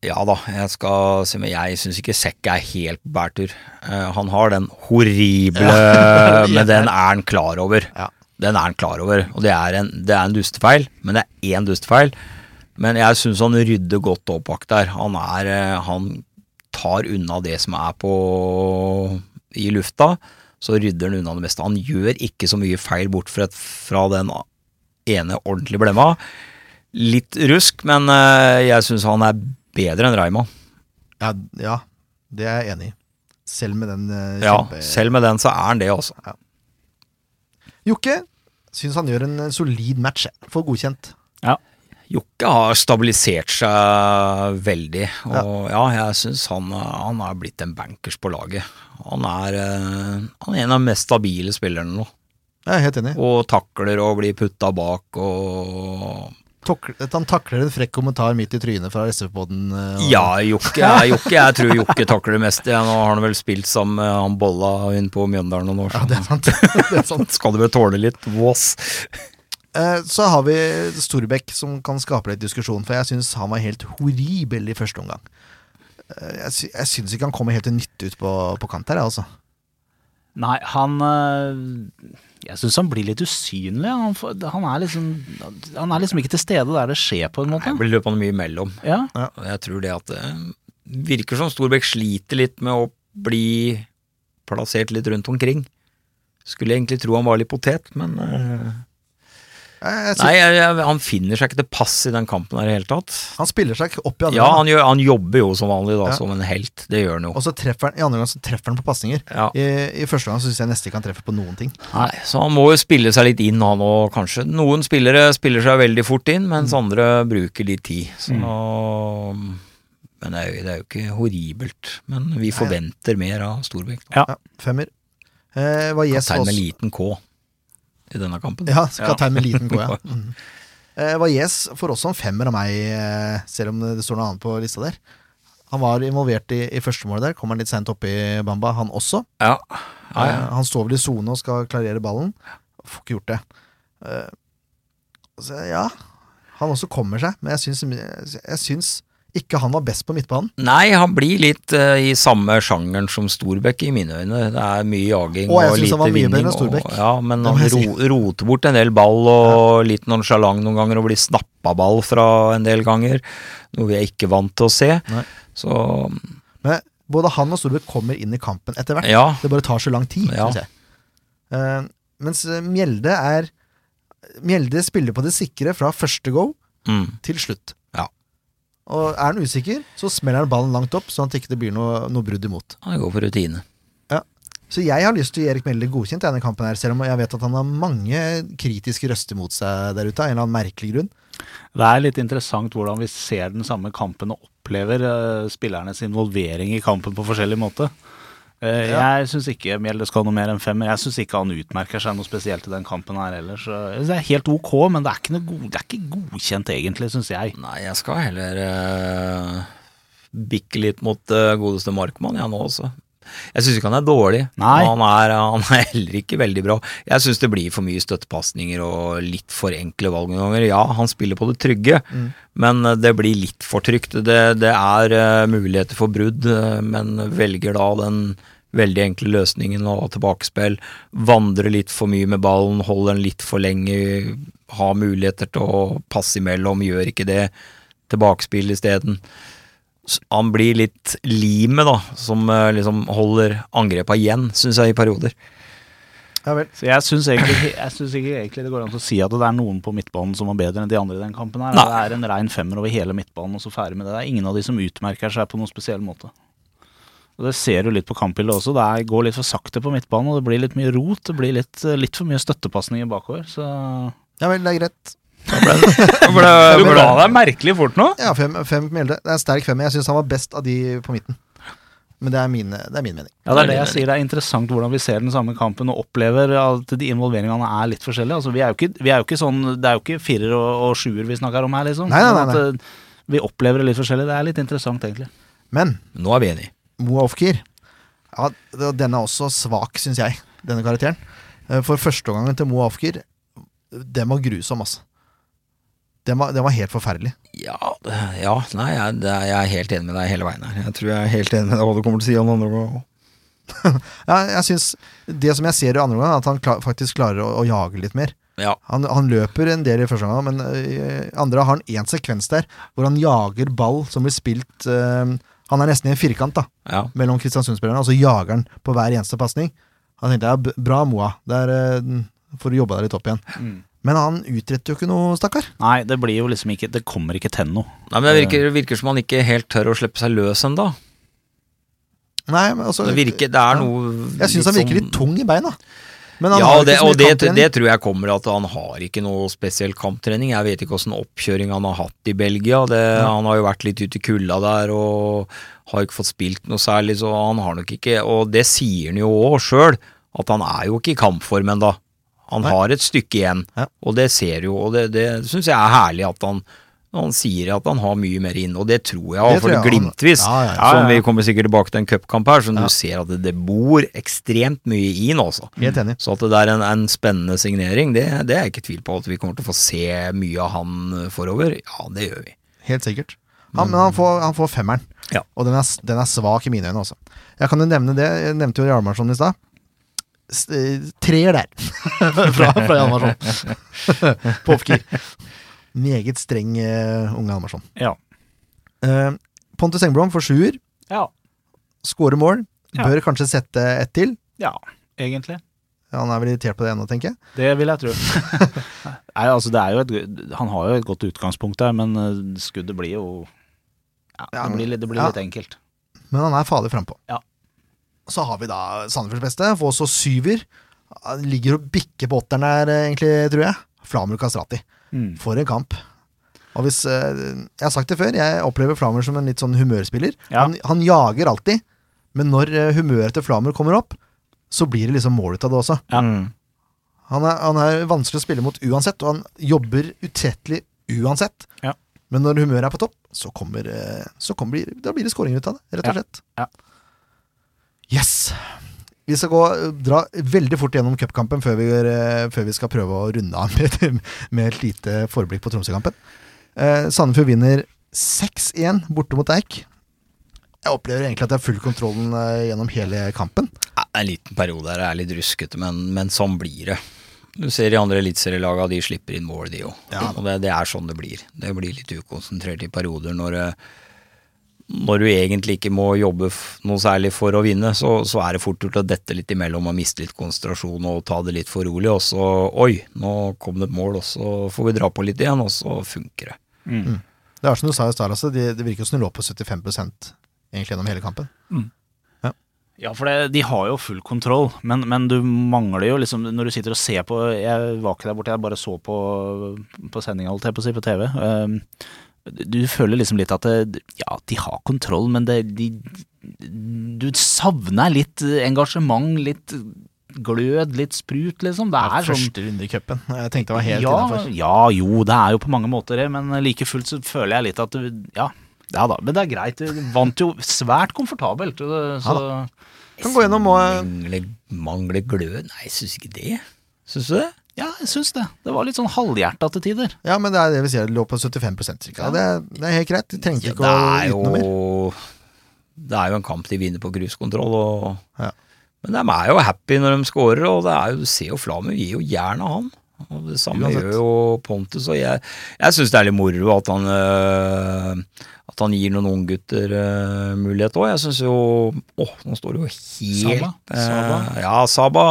Ja da, jeg skal si men jeg syns ikke Sekk er helt på bærtur. Eh, han har den horrible [laughs] Men den er han klar over. Ja. Den er han klar over. Og det er en, det er en dustefeil, men det er én dustefeil. Men jeg syns han rydder godt opp bak der. Han er eh, Han tar unna det som er på i lufta. Så rydder han unna det meste. Han gjør ikke så mye feil bort fra, fra den ene ordentlige blemma. Litt rusk, men eh, jeg syns han er bedre enn Raymond. Ja, ja, det er jeg enig i. Selv med den kjempe... Ja, selv med den så er han det, altså. Jokke syns han gjør en eh, solid match. Får godkjent. Jokke har stabilisert seg veldig, og ja, jeg syns han, han er blitt en bankers på laget. Han er, eh, han er en av de mest stabile spillerne nå, Jeg er helt enig. og takler og blir putta bak og Tok, han takler en frekk kommentar midt i trynet fra SV-poden. eh, og- Ja, Jokke, ja, Jokke, jeg tror Jokke takler det meste. Ja, nå har han vel spilt sammen med han Bolla inn på Mjøndalen noen år, Ja, det er sant. [laughs] det er sant. skal du vel tåle litt vås. Eh, Så har vi Storbekk som kan skape litt diskusjon, for jeg syns han var helt horribel i første omgang. Eh, Jeg, jeg syns ikke han kommer helt til nytte ut på, på kant her, jeg, altså. Nei, han øh, Jeg syns han blir litt usynlig. Han, han, er liksom, han er liksom ikke til stede der det skjer, på en måte. Han blir løpende mye imellom. Ja, Ja. jeg tror det at det virker som Storbekk sliter litt med å bli plassert litt rundt omkring. Skulle egentlig tro han var litt potet, men eh, Jeg, Nei, jeg, jeg, han finner seg ikke til pass i den kampen her i det hele tatt. Han spiller seg ikke opp i andre Ja, han, gjør, han jobber jo som vanlig da, Ja. som en helt. Det gjør han jo. og så treffer han i andre gang så treffer han på pasninger. Ja. I, I første gang så syns jeg nesten ikke han treffer på noen ting. Nei, så han må jo spille seg litt inn, han òg, kanskje. Noen spillere spiller seg veldig fort inn, mens andre bruker litt tid. Så Men det er, jo, det er jo ikke horribelt. Men vi forventer mer av Storbekk. Ja. Ja, femmer. Eh, Kaptein med liten K i denne kampen. Ja, kaptein med liten K, ja. [laughs] Mm. Eh, Valles får også en femmer av meg, eh, selv om det står noe annet på lista der. Han var involvert i, i førstemålet der. Kommer han litt seint opp i Bamba, han også. Ja. Ja, ja. Eh, han står vel i sone og skal klarere ballen. Får ikke gjort det. Eh, så, ja, han også kommer seg, men jeg syns, jeg syns ikke han var best på midtbanen. Nei, han blir litt uh, i samme sjangeren som Storbekk i mine øyne. Det er mye jaging og, jeg og lite vinning. Og, ja, men han ro, si. roter bort en del ball og litt nonsjalant noen ganger og blir snappa ball fra en del ganger. Noe vi er ikke vant til å se. Nei. Så Men både han og Storbekk kommer inn i kampen etter hvert. ja. Det bare tar så lang tid, Ja. synes jeg. Uh, mens eh, Mjelde er Mjelde spiller på det sikre fra første go Mm. til slutt. Og er han usikker, så smeller han ballen langt opp, sånn at det ikke blir noe, noe brudd imot. Han går for rutine. Ja. Så jeg har lyst til å gi Erik Mjelde godkjent i denne kampen, her, selv om jeg vet at han har mange kritiske røster mot seg der ute, av en eller annen merkelig grunn. Det er litt interessant hvordan vi ser den samme kampen og opplever eh, spillernes involvering i kampen på forskjellig måte. Eh. Jeg syns ikke Mjelde skal noe mer enn femmer. Jeg syns ikke han utmerker seg noe spesielt i den kampen her heller. Så det er helt ok, men det er ikke, god, det er ikke godkjent egentlig, syns jeg. Nei, jeg skal heller uh, bikke litt mot uh, godeste Markmann, jeg nå også. Jeg syns ikke han er dårlig, Nei. han er, han er heller ikke veldig bra. Jeg syns det blir for mye støttepasninger og litt for enkle valg noen ganger. Ja, han spiller på det trygge, men uh, det blir litt for trygt. Det, det er uh, muligheter for brudd, uh, men velger da den veldig enkle løsningen og tilbakespill. Vandrer litt for mye med ballen, holder den litt for lenge, har muligheter til å passe imellom, gjør ikke det. Tilbakespill isteden. S- Han blir litt limet, da, som eh, liksom holder angrepa igjen, syns jeg, i perioder. Ja vel. Så jeg syns egentlig, ikke egentlig det går an til å si at det er noen på midtbanen som var bedre enn de andre i den kampen. her. Nei. Det er en rein femmer over hele midtbanen, og så ferdig med det. Det er ingen av de som utmerker seg på noen spesiell måte. Og Det ser du litt på kampbildet også. Det er, går litt for sakte på midtbanen, og det blir litt mye rot. Det blir litt, litt for mye støttepasninger bakover. Så Ja vel, det er greit. [laughs] Du ga deg merkelig fort nå. Ja, fem, fem på Mjelde. Det er en sterk femmer. Jeg syns han var best av de på midten. Men det er, mine, det er min mening. Ja, det er det jeg sier. Det er interessant hvordan vi ser den samme kampen og opplever at de involveringene er litt forskjellige. Altså, vi er jo ikke, vi er jo ikke sånn, det er jo ikke firer og, og sjuer vi snakker om her, liksom. Nei, nei, nei, Sånn at, eh, vi opplever det litt forskjellig. Det er litt interessant, egentlig. Men Nå er vi enige. Moa Ofkir ja, Den er også svak, syns jeg, denne karakteren. Eh, For førsteomgangen til Moa Ofkir, den var grusom, altså. Den var, den var helt forferdelig. Ja, det, ja nei, jeg, det, jeg er helt enig med deg hele veien her. Jeg tror jeg er helt enig med deg hva du kommer til å si om andre gang [laughs] Ja, jeg synes Det som jeg ser i andre omgang, er at han klar, faktisk klarer å, å jage litt mer. Ja. Han, han løper en del i første omgang, men øh, i andre har han én sekvens der hvor han jager ball som blir spilt øh, Han er nesten i en firkant da ja. mellom Kristiansund-spillerne, og så jager han på hver eneste pasning. Da tenkte jeg b- bra, Moa. der er øh, for å jobbe deg litt opp igjen. Mm. Men han utretter jo ikke noe, stakkar. Nei, det blir jo liksom ikke Det kommer ikke til noe. Nei, men det virker, virker som han ikke helt tør å slippe seg løs ennå. Nei, men altså Det virker, det er ja. noe Jeg syns han virker litt tung i beina. Men han ja, har det, ikke så mye og det, kamptrening. det tror jeg kommer at han har ikke noe spesiell kamptrening. Jeg vet ikke åssen oppkjøring han har hatt i Belgia. Det, Han har jo vært litt ute i kulda der og har ikke fått spilt noe særlig, så han har nok ikke Og det sier han jo òg sjøl, at han er jo ikke i kampform ennå. Han Nei. har et stykke igjen, Ja. og det ser jo, og det, det syns jeg er herlig at han han sier at han har mye mer inn, og det tror jeg, Det for jeg glimtvis. Ja, ja, ja. Som vi kommer sikkert tilbake til en cupkamp her, som du ser at det, det bor ekstremt mye i nå, altså. Enig. Så at det der er en, en spennende signering, det, det er jeg ikke tvil på. At vi kommer til å få se mye av han forover. Ja, det gjør vi. Helt sikkert. Han, men han får, han får femmeren, Ja. og den er, den er svak i mine øyne også. Jeg kan jo nevne det, jeg nevnte jo Hjalmarsson i stad. Treer der, [laughs] fra, fra Hjalmarsson. [laughs] På oppgir. Meget streng uh, unge Hjalmarsson. Ja. Uh, Pontus Engblom får sjuer, Ja. skårer mål. Ja. Bør kanskje sette ett til. ja, egentlig. Han er vel irritert på det ennå, tenker jeg. Det vil jeg tro. [laughs] Nei, altså det er jo et, han har jo et godt utgangspunkt der, men eh, skuddet blir jo ja, Det blir, det blir litt enkelt. Men han er farlig frampå. Ja. Så har vi da Sandefjords beste. Får også syver. Ligger og bikker på åtteren der, eh, egentlig, tror jeg. Flamur Kastrati. Mm. For en kamp. Og hvis, eh, Jeg har sagt det før, jeg opplever Flamur som en litt sånn humørspiller. Ja. Han, han jager alltid, men når eh, humøret til Flamur kommer opp, så blir det liksom mål ut av det også. Ja. Han er, han er vanskelig å spille mot uansett, og han jobber utrettelig uansett. Ja. Men når humøret er på topp, så kommer, så kommer da blir det skåringer ut av det, rett og Ja. slett. Ja. Yes! Vi skal gå, dra veldig fort gjennom cupkampen før, vi eh, før vi skal prøve å runde av med, [laughs] med et lite forblikk på Tromsø-kampen. Eh, Sandefjord vinner 6-1 borte mot Eik. Jeg opplever egentlig at jeg har full kontrollen eh, gjennom hele kampen. Ja, en liten periode her er litt ruskete, men, men sånn blir det. Du ser de andre eliteserielagene, de slipper inn mål, de òg. Ja. Og det, det er sånn det blir. Det blir litt ukonsentrert i perioder når, eh, når du egentlig ikke må jobbe noe særlig for å vinne, så, så er det fort gjort å dette litt imellom og miste litt konsentrasjon og ta det litt for rolig, og så oi, nå kom det et mål, og så får vi dra på litt igjen, og så funker det. Det er som du sa i stad, altså, Det, det virker som de lå på 75% egentlig gjennom hele kampen. Ja, for det, de har jo full kontroll, men, men du mangler jo liksom Når du sitter og ser på Jeg var ikke der borte, jeg bare så på, på sendinga, holdt jeg på å si, på TV. Um, du føler liksom litt at det, Ja, de har kontroll, men det, de Du savner litt engasjement, litt glød, litt sprut, liksom. Det er sånn Første runde i cupen. Jeg tenkte det var helt ja, innafor. ja, jo, det er jo på mange måter det, men like fullt så føler jeg litt at du, Ja, ja da, men det er greit. Du vant jo svært komfortabelt. Så, Kan gå gjennom og mangler glød? Nei, jeg syns ikke det. Syns du det? Ja, jeg syns det. Det var litt sånn halvhjerta til tider. Ja, men det er det vi sier. Det lå på 75 cirka. Det, det er helt greit. De trengte ikke å yte noe mer. Det er jo en kamp de vinner på gruskontroll, og Ja. Men de er jo happy når de scorer, og det er jo, du ser jo Flamu gir jo jernet han. Og det samme Uansett. gjør jo Pontus, og jeg, jeg syns det er litt moro at han øh, At han gir noen unggutter øh, mulighet òg. Jeg syns jo Åh, nå står det jo helt Saba? eh, Saba? ja, Saba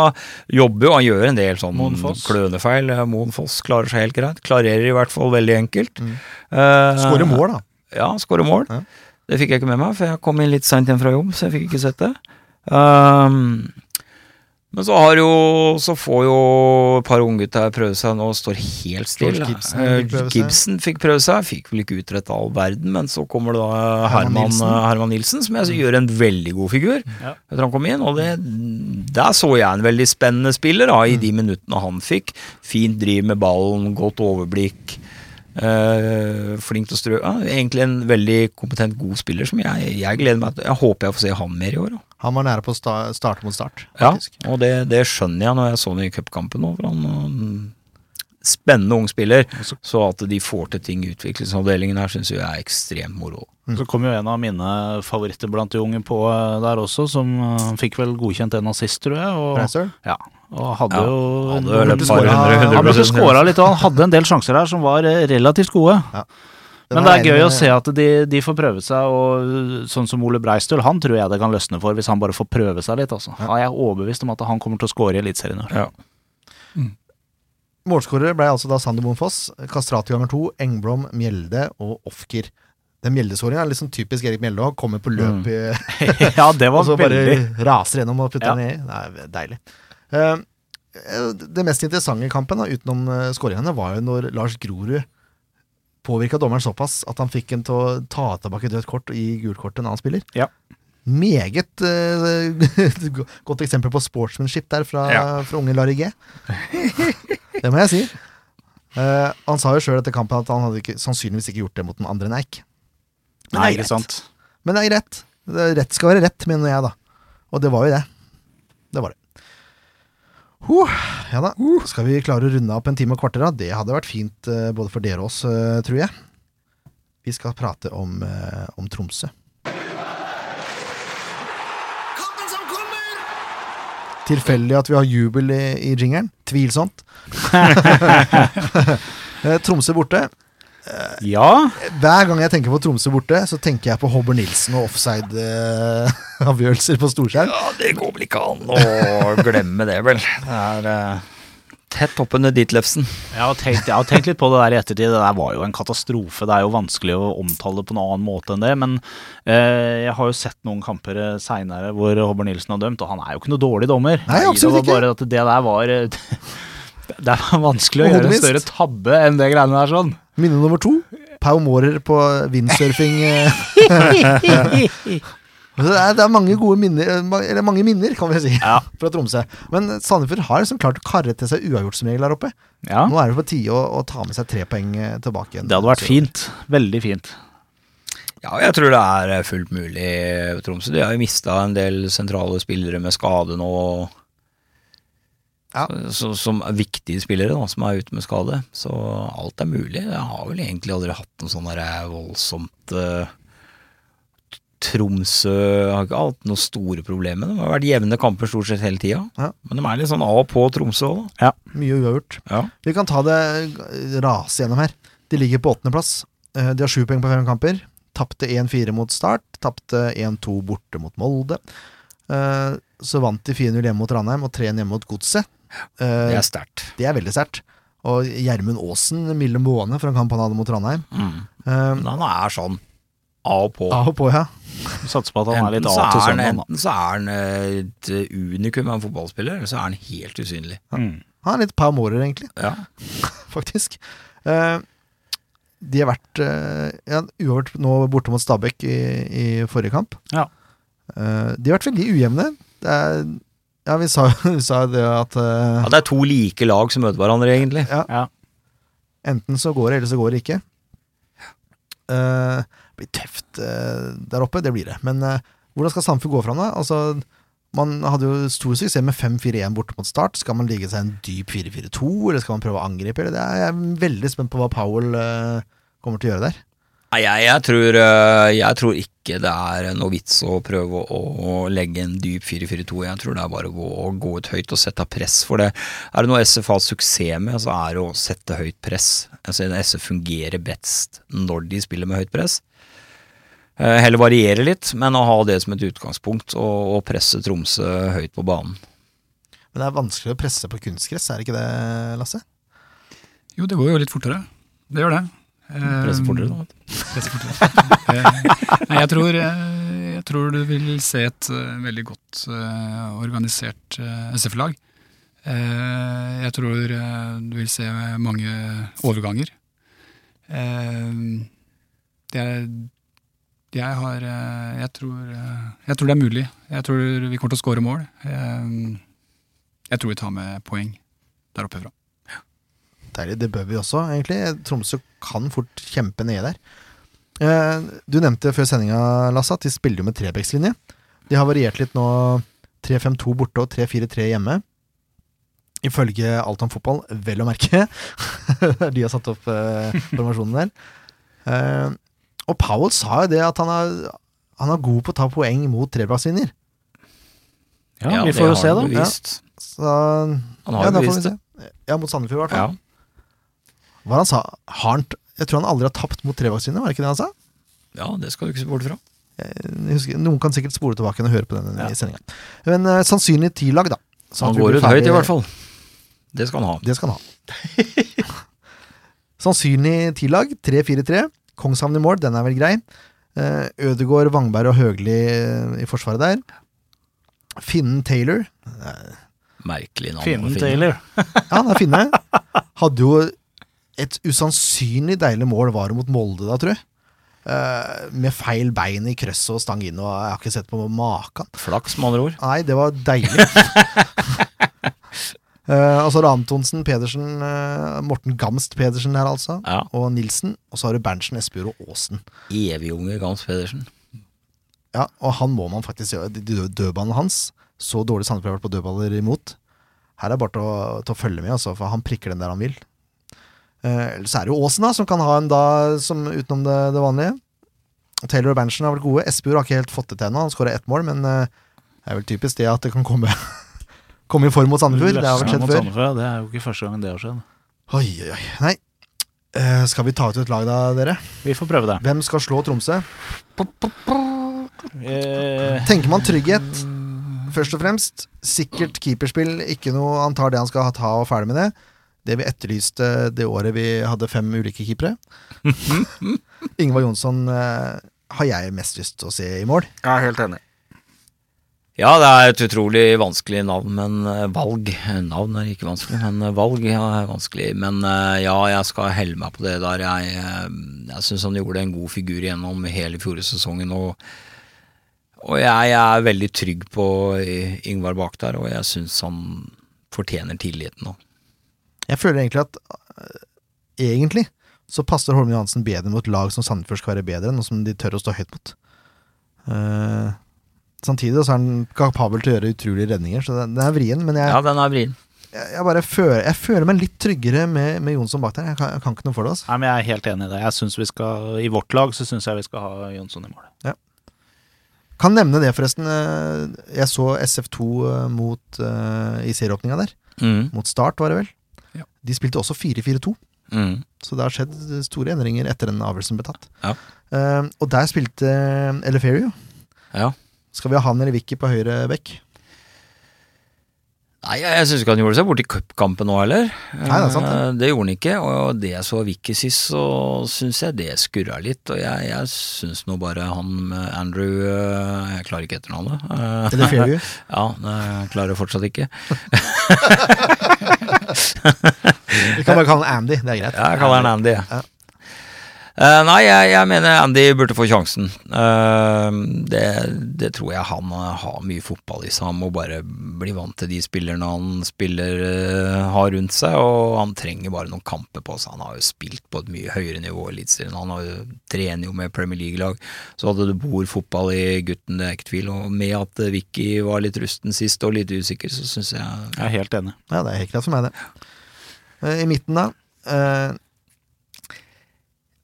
jobber jo, han gjør en del sånn klønefeil. Eh, Moen Foss klarer seg helt greit. Klarerer i hvert fall veldig enkelt. Mm. Uh, Skårer mål, da. ja, skåre mål. Ja. Det fikk jeg ikke med meg, for jeg kom inn litt seint hjem fra jobb, så jeg fikk ikke sett det. Um, men så har jo Så får jo et par unggutter prøve seg nå, står helt stille. Gibson Eh, fikk. Gibson fikk prøve seg, fikk vel ikke utretta all verden, men så kommer det da Herman Herman, Nilsen. Nilsen, som jeg gjør en veldig god figur Ja. etter han kom inn. Og det, der så jeg en veldig spennende spiller da, i de minuttene han fikk. Fint driv med ballen, godt overblikk. Eh, flink til å strø. Ja, egentlig en veldig kompetent, god spiller som jeg, jeg gleder meg til. Jeg håper jeg får se han mer i år. Da. Han var nære på å sta starte mot start, Ja, og det, det skjønner jeg når jeg så ham i cupkampen spennende ung spiller. Så at de får til ting i utviklingsavdelingen her, syns jeg er ekstremt moro. Så kom jo en av mine favoritter blant de unge på eh, der også, som eh, fikk vel godkjent en assist, tror jeg. Og, ja, og hadde Ja, jo hadde vel et par hundre, hundre Han burde skåra litt, og han hadde en del sjanser her som var eh, relativt gode. Ja. Men det er gøy å se at de, de får prøve seg, og sånn som Ole Breistøl, han tror jeg det kan løsne for hvis han bare får prøve seg litt. Altså. Da er overbevist om at han kommer til å skåre i Eliteserien i år. Ja. Målskårere ble altså da Sander Moen Foss, Kastrati ganger to, Engblom, Mjelde og Ofker. Den Mjelde-skåringa er sånn typisk Erik Mjelde òg. Kommer på løp i [laughs] ja, det [laughs] Og så bare veldig raser gjennom og putter Ja. den ned. Det er deilig. Eh, det mest interessante i kampen, da, utenom uh, skåringene, var jo når Lars Grorud påvirka dommeren såpass at han fikk en til å ta tilbake dødt kort og gi gult kort til en annen spiller. Ja. Meget [laughs] uh, godt eksempel på sportsmanship der fra, Ja. fra unge Larry G. [laughs] det må jeg si. Uh, han sa jo sjøl etter kampen at han hadde ikke, sannsynligvis ikke gjort det mot den andre enn Eik. Men Nei, det er sant. Men det er greit. Rett skal være rett, mener jeg, da. Og det var jo det. Det var det. Huh, ja da. Skal vi klare å runde opp en time og kvarter, da? Det hadde vært fint eh, både for dere og oss, eh, tror jeg. Vi skal prate om, eh, om Tromsø. Tilfeldig at vi har jubel i, i jingeren? Tvilsomt. [laughs] [laughs] Tromsø borte. Ja, Hver gang jeg tenker på Tromsø borte, så tenker jeg på Hobber Nilsen og offside-avgjørelser [laughs] på storskjerm. Ja, det går vel ikke an å glemme det, vel. Det er uh, tett oppunder Ditlevsen. jeg har, tenkt, jeg har tenkt litt på det der i ettertid. Det der var jo en katastrofe. Det er jo vanskelig å omtale det på noen annen måte enn det. Men uh, jeg har jo sett noen kamper seinere hvor Hobber Nilsen har dømt, og han er jo ikke noe dårlig dommer. Nei, absolutt ikke. det var bare at det der var eh, [laughs] Det er vanskelig å gjøre en større tabbe enn det greiene der sånn. Minne nummer to. Pau Mårer på windsurfing. eh. [laughs] Det, er, det er mange gode minner, eller mange minner, kan vi si, Ja. fra Tromsø. Men Sandefjord har liksom klart å karre til seg uavgjort som regel her oppe. Ja, Nå er det på tide å, å ta med seg tre poeng eh, tilbake igjen. det hadde vært fint. Veldig fint. Ja, jeg tror det er eh, fullt mulig Tromsø. De har jo mista en del sentrale spillere med skade nå. Ja. Så, som er viktige spillere, da, som er ute med skade. Så alt er mulig. Jeg har vel egentlig aldri hatt noe sånn der voldsomt uh, Tromsø har ikke hatt noen store problemer. Det har vært jevne kamper stort sett hele tida. Ja. Men de er litt sånn av og på Tromsø òg, da. Mye uavgjort. Ja. Vi kan ta det eh, rase gjennom her. De ligger på åttendeplass. Eh, De har sju poeng på fem kamper. Tapte 1-4 mot Start. Tapte 1-2 borte mot Molde. Eh, Så vant de 4-0 hjemme mot Ranheim og 3-1 hjemme mot Godset. Eh, Det er sterkt. Det er veldig sterkt. Og Gjermund Aasen, Mille Måne, fra en han hadde mot Trondheim. Mm. Eh, Men han er sånn av og på. Av og på, ja. Satser på at han er litt av til da. enten så er han eh, et unikum av en fotballspiller, eller så er han helt usynlig. Mm. Han er litt Pau Mårer, egentlig. Ja. [laughs] faktisk. Uh, de har vært uh, ja, uavgjort nå borte mot Stabæk i, i forrige kamp. Ja. Uh, de har vært veldig ujevne. Det er, ja, [laughs] vi sa, jo det at uh, ja, det er to like lag som møter hverandre, egentlig. Ja. enten så går det, eller så går det ikke. Uh, det blir tøft uh, der oppe, det blir det. Men hvordan skal Sandefjord gå fram, da? Altså, man hadde jo stor suksess med 5-4-1 borte mot start. Skal man ligge seg en dyp 4-4-2, eller skal man prøve å angripe? Eller? Det er, jeg er veldig spent på hva Powell kommer til å gjøre der. Nei, jeg, jeg, tror, eh, jeg tror ikke det er noe vits å prøve å, å legge en dyp 4-4-2. Jeg tror det er bare å gå, gå ut høyt og sette press for det. Er det noe SF har suksess med, så er det å sette høyt press. Altså, SF fungerer best når de spiller med høyt press. Eh, Heller variere litt, men å ha det som et utgangspunkt og, og presse Tromsø høyt på banen. Men det er vanskelig å presse på kunstgress, er det ikke det, Lasse? Jo, det går jo litt fortere. Det gjør det. Presse fortere, da. Presse fortere. Eh, Nei, jeg tror, eh, jeg tror du vil se et eh, veldig godt eh, organisert SF-lag. Jeg tror du vil se mange overganger. Det er jeg har jeg tror, jeg tror det er mulig. Jeg tror vi kommer til å skåre mål. Jeg tror vi tar med poeng der oppe fra. Deilig, det bør vi også, egentlig. Tromsø kan fort kjempe nede der. Eh, du nevnte før sendinga, Lasse, at de spiller jo med trebekslinje. De har variert litt nå. 3-5-2 borte og 3-4-3 hjemme. Ifølge Alt om fotball, vel å merke. [laughs] De har satt opp eh, formasjonen der. Eh, og Powell sa jo det at han er, han er god på å ta poeng mot trebakkslinjer. Ja, vi det får jo har se, han da. Ja. Så Han har ja, jo får det. Ja, mot Sandefjord, i hvert fall. Ja. Hva han sa? Har han, jeg tror han aldri har tapt mot trebakkslinjer, var det ikke det han sa? ja, det skal du ikke se bort fra. Jeg husker, noen kan sikkert spole tilbake og høre på den ja. sendinga. Men uh, sannsynlig ti-lag, da. Så Han går ut høyt, i hvert fall. Det skal han ha. Det skal han ha. [laughs] Sannsynlig ti-lag. 3-4-3. Kongshavn i mål, den er vel grei. Uh, Ødegård, Vangberg og Høgli eh, i forsvaret der. Finnen Taylor Merkelig navn. Finnen finne. Taylor. Ja, han er finne. [laughs] Hadde jo et usannsynlig deilig mål var det mot Molde da, tror jeg. Uh, med feil bein i krøsset og stang inn, og jeg har ikke sett på maken. Flaks, med andre ord. Nei, det var deilig. uh, [laughs] og så har du Antonsen, Pedersen, uh, Morten Gamst Pedersen her, altså. Ja. Og Nilsen. Og så har du Berntsen, Espejord og Aasen. Evigunge Gamst Pedersen. Ja, og han må man faktisk gjøre. Dødballen Dødballene hans, så dårlig Sandefjord har vært på dødballer imot. Her er det bare til å, til å følge med, altså, for han prikker den der han vil. Eh, så er det jo Aasen, da, som kan ha en da som utenom det, det vanlige. Taylor og Berntsen har vært gode. Espejord har ikke helt fått det til ennå. Han skåra ett mål, men eh, det er vel typisk det at det kan komme, [laughs] komme i form mot Sandefjord. Det har vel skjedd før. Sandefjord, Det er jo ikke første gangen det har skjedd. Oi, oi, oi. Nei. Uh, skal vi ta ut et lag, da, dere? Vi får prøve det. Hvem skal slå Tromsø? Eh, Tenker man trygghet, først og fremst. Sikkert keeperspill. Ikke noe Han tar det han skal ta og ferdig med det. Det vi etterlyste det året vi hadde fem ulike keepere. [laughs] Ingvar Jonsson eh, har jeg mest lyst til å se i mål. jeg er helt enig. Ja, det er et utrolig vanskelig navn, men eh, valg Navn er ikke vanskelig, men eh, valg ja, er vanskelig. Men ja, jeg skal helle meg på det der. Jeg, jeg syns han gjorde en god figur gjennom hele fjorårssesongen. Og, og jeg er veldig trygg på Ingvar bak der, og jeg syns han fortjener tilliten nå. Jeg føler egentlig at øh, Egentlig så passer Holmen Johansen bedre mot lag som Sandefjord skal være bedre enn, og som de tør å stå høyt mot. Uh, samtidig så er han kapabel til å gjøre utrolige redninger, så den, den er vrien. Men jeg, Ja, den er vrien. jeg, jeg bare føler, jeg føler meg litt tryggere med, med Jonsson bak der. Jeg kan, jeg kan ikke noe for det. Altså. Nei, men jeg er helt enig i det. Jeg synes vi skal, I vårt lag så syns jeg vi skal ha Jonsson i mål. Kan nevne det, forresten. eh, Jeg så SF2 eh, mot, uh, i serieåpninga der. Mm. Mot Start, var det vel. De spilte også 4-4-2. Mm. Så det har skjedd store endringer etter den avgjørelsen ble tatt. Ja. Uh, og der spilte uh, Eleferio. Ja. Skal vi ha han eller Vicky på høyre bekk? Nei, jeg, syns ikke han gjorde seg bort i cupkampen nå heller. Nei, det er sant, det. Eh, det gjorde han ikke, og det jeg så Vicky sist, så syns jeg det skurra litt. Og jeg, jeg syns nå bare han med Andrew eh, Jeg klarer ikke etternavnet. Eh, Eleferio. [laughs] ja, jeg klarer det fortsatt ikke. [laughs] [laughs] Vi kan bare kalle han Andy, det er greit. Ja, jeg kaller han Andy. Ja. Eh, nei, jeg, jeg mener Andy burde få sjansen. Uh, det, det tror jeg han eh, har mye fotball i seg. Han må bare bli vant til de spillerne han spiller uh, har rundt seg, og han trenger bare noen kamper på seg. Han har jo spilt på et mye høyere nivå i Eliteserien. Han har jo trener jo med Premier League-lag. Så hadde det bor fotball i gutten, det er ikke tvil. Og med at Vicky var litt rusten sist og litt usikker, så syns jeg Jeg er helt enig. Ja, det er helt greit for meg, det. I midten, da.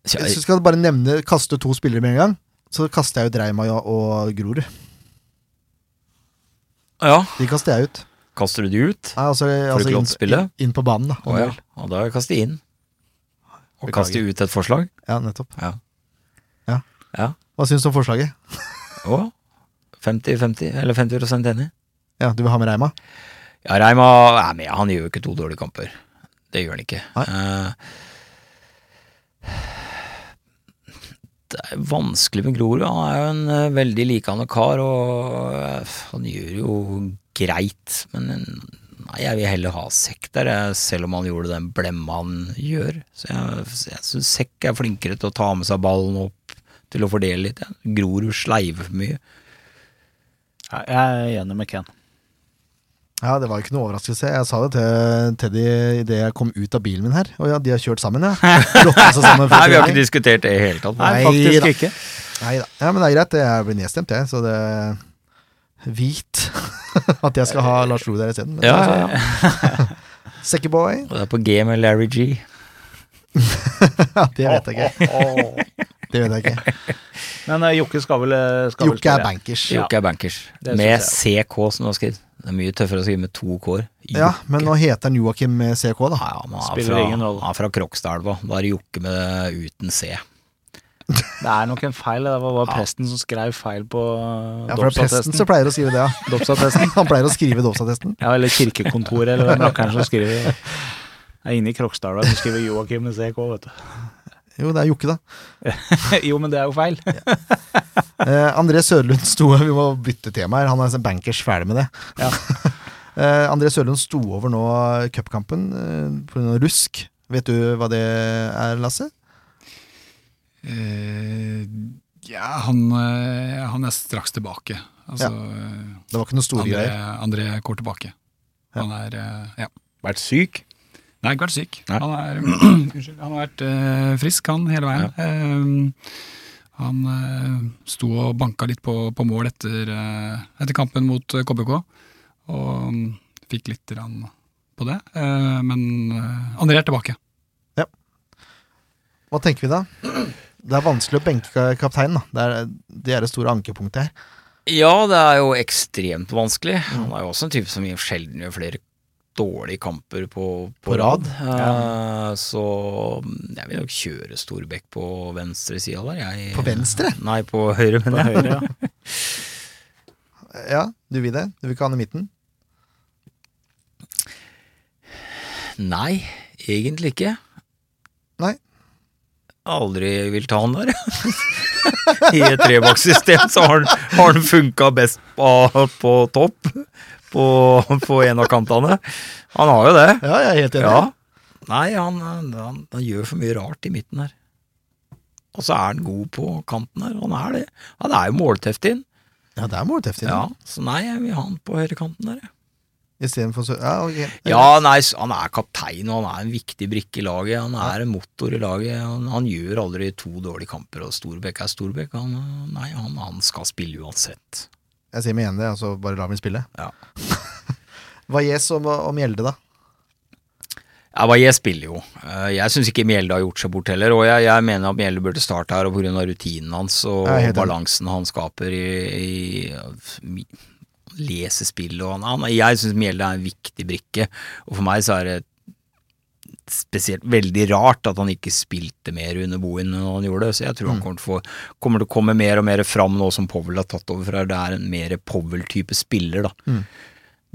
Så hvis jeg, skal bare nevne kaste to spillere med en gang, så kaster jeg ut Reima og Grorud. Ja, De kaster jeg ut. kaster du de ut? Nei, altså, altså inn, inn, inn på banen, da. Å ja. Og da kaster de inn. Og Beklager. kaster ut et forslag? ja, nettopp. Ja. Ja. Ja. Hva syns du om forslaget? Å, 50-50, eller 50 enig. Ja, Du vil ha med Reima? Ja, Reima er med, han gjør jo ikke to dårlige kamper. Det gjør han ikke. Nei. Eh, det er vanskelig med Grorud. Han er jo en eh, veldig likende kar, og eh, han gjør jo greit. Men eh, nei, jeg vil heller ha Sekk der, selv om han gjorde den blemma han gjør. Så jeg, jeg syns Sekk er flinkere til å ta med seg ballen opp til å fordele litt. Grorud sleiver for mye. Jeg er enig med Ken. Ja, det var ikke noe overraskelse. Jeg sa det til Teddy idet jeg kom ut av bilen min her. Og ja, de har kjørt sammen, ja. [laughs] Sammen Nei, vi har ikke diskutert det i hele tatt. Nei, faktisk da. ikke. Nei da. Ja, men det er greit. Jeg blir nedstemt, jeg. Så det Hvit [laughs] at jeg skal ha Lars Lo der isteden. Men Ja, altså, ja, ja. [laughs] Sekkeboy? Og det er på G med Larry G. Det vet jeg ikke. Det vet jeg ikke. Men uh, Jokke skal vel, eh, skal vel Jokke er bankers. Ja. Jokke er bankers. Med CK, som du har skrevet. Det er mye tøffere å skrive med to k-er. Ja, men nå heter han Joakim med CK, da. Ja, ja, men han er Spiller fra, ingen rolle. Han er fra Krokstadelva. Det Jokke med uten C. Det er nok en feil. Det var bare presten som skrev feil på Ja, for det er presten som pleier å skrive det, ja. [laughs] Han pleier å skrive dåpsattesten. Ja, eller kirkekontoret, eller hvem [laughs] rakkeren som skriver Jeg er inne i Krokstadelva som skriver Joakim med CK, vet du. Jo, det er Jokke, da. [laughs] jo, men det er jo feil. Eh, André Sørlund sto Vi må bytte tema her. Han er en bankers ferdig med det. Ja. [laughs] eh, André Sørlund sto over nå cupkampen eh, pga. rusk. Vet du hva det er, Lasse? Eh, ja, han, eh, han er straks tilbake. Altså, ja. Det var ikke noe store greier. André går tilbake. Han er eh, ja. Vært syk? Nei, ikke vært syk. Nei. Han, er, [clears throat] unnskyld, han har vært eh, frisk, han, hele veien. Uh, han eh, sto og banka litt på, på mål etter, eh, etter kampen mot KBK, og mm, fikk litt rann på det. Eh, men André er tilbake. Hva tenker vi da? Det er vanskelig å benke kapteinen. da. Det er det, er det store ankepunktet her. Ja, det er jo ekstremt vanskelig. Han er jo også en type som sjelden gjør flere dårlige kamper på, på, På rad. rad. Eh, så jeg vil nok kjøre Storbekk på venstre sida der. Jeg, På venstre? Nei, på høyre, mener jeg. høyre, ja. [laughs] Ja, du vil det? Du vil ikke ha han i midten? Nei, egentlig ikke. Nei. Aldri vil ta han der. [laughs] I et trebakssystem så har han, har han funka best på, på topp. På, på en av kantene. Han har jo det. Ja, jeg er helt enig. Ja. Nei, han, han, han, gjør for mye rart i midten her. Og så er han god på kanten her. Han er det. Han er jo målteft inn. Ja, det er målteftig. Ja, så nei, jeg vil ha han på høyrekanten der. jeg. Istedenfor så Ja, okay. Ja, nei, han er kaptein, og han er en viktig brikke i laget. Han er en motor i laget. Han, han gjør aldri to dårlige kamper, og Storbekk er Storbekk. Han, nei, han, han skal spille uansett. Jeg sier meg det, altså bare la meg spille. Ja. [laughs] Hva gjes om, om Mjelde da? Ja, hva jeg spiller jo. Eh, Jeg syns ikke Mjelde har gjort seg bort heller, og jeg, jeg mener at Mjelde burde starte her, og pga. rutinen hans og balansen han skaper i, i lese spill og han, han Jeg syns Mjelde er en viktig brikke, og for meg så er det spesielt veldig rart at han ikke spilte mer under Bohin enn han gjorde, så jeg tror han kommer til, å få, kommer til å komme mer og mer fram nå som Powell har tatt over, for det er en mer Powell-type spiller, da.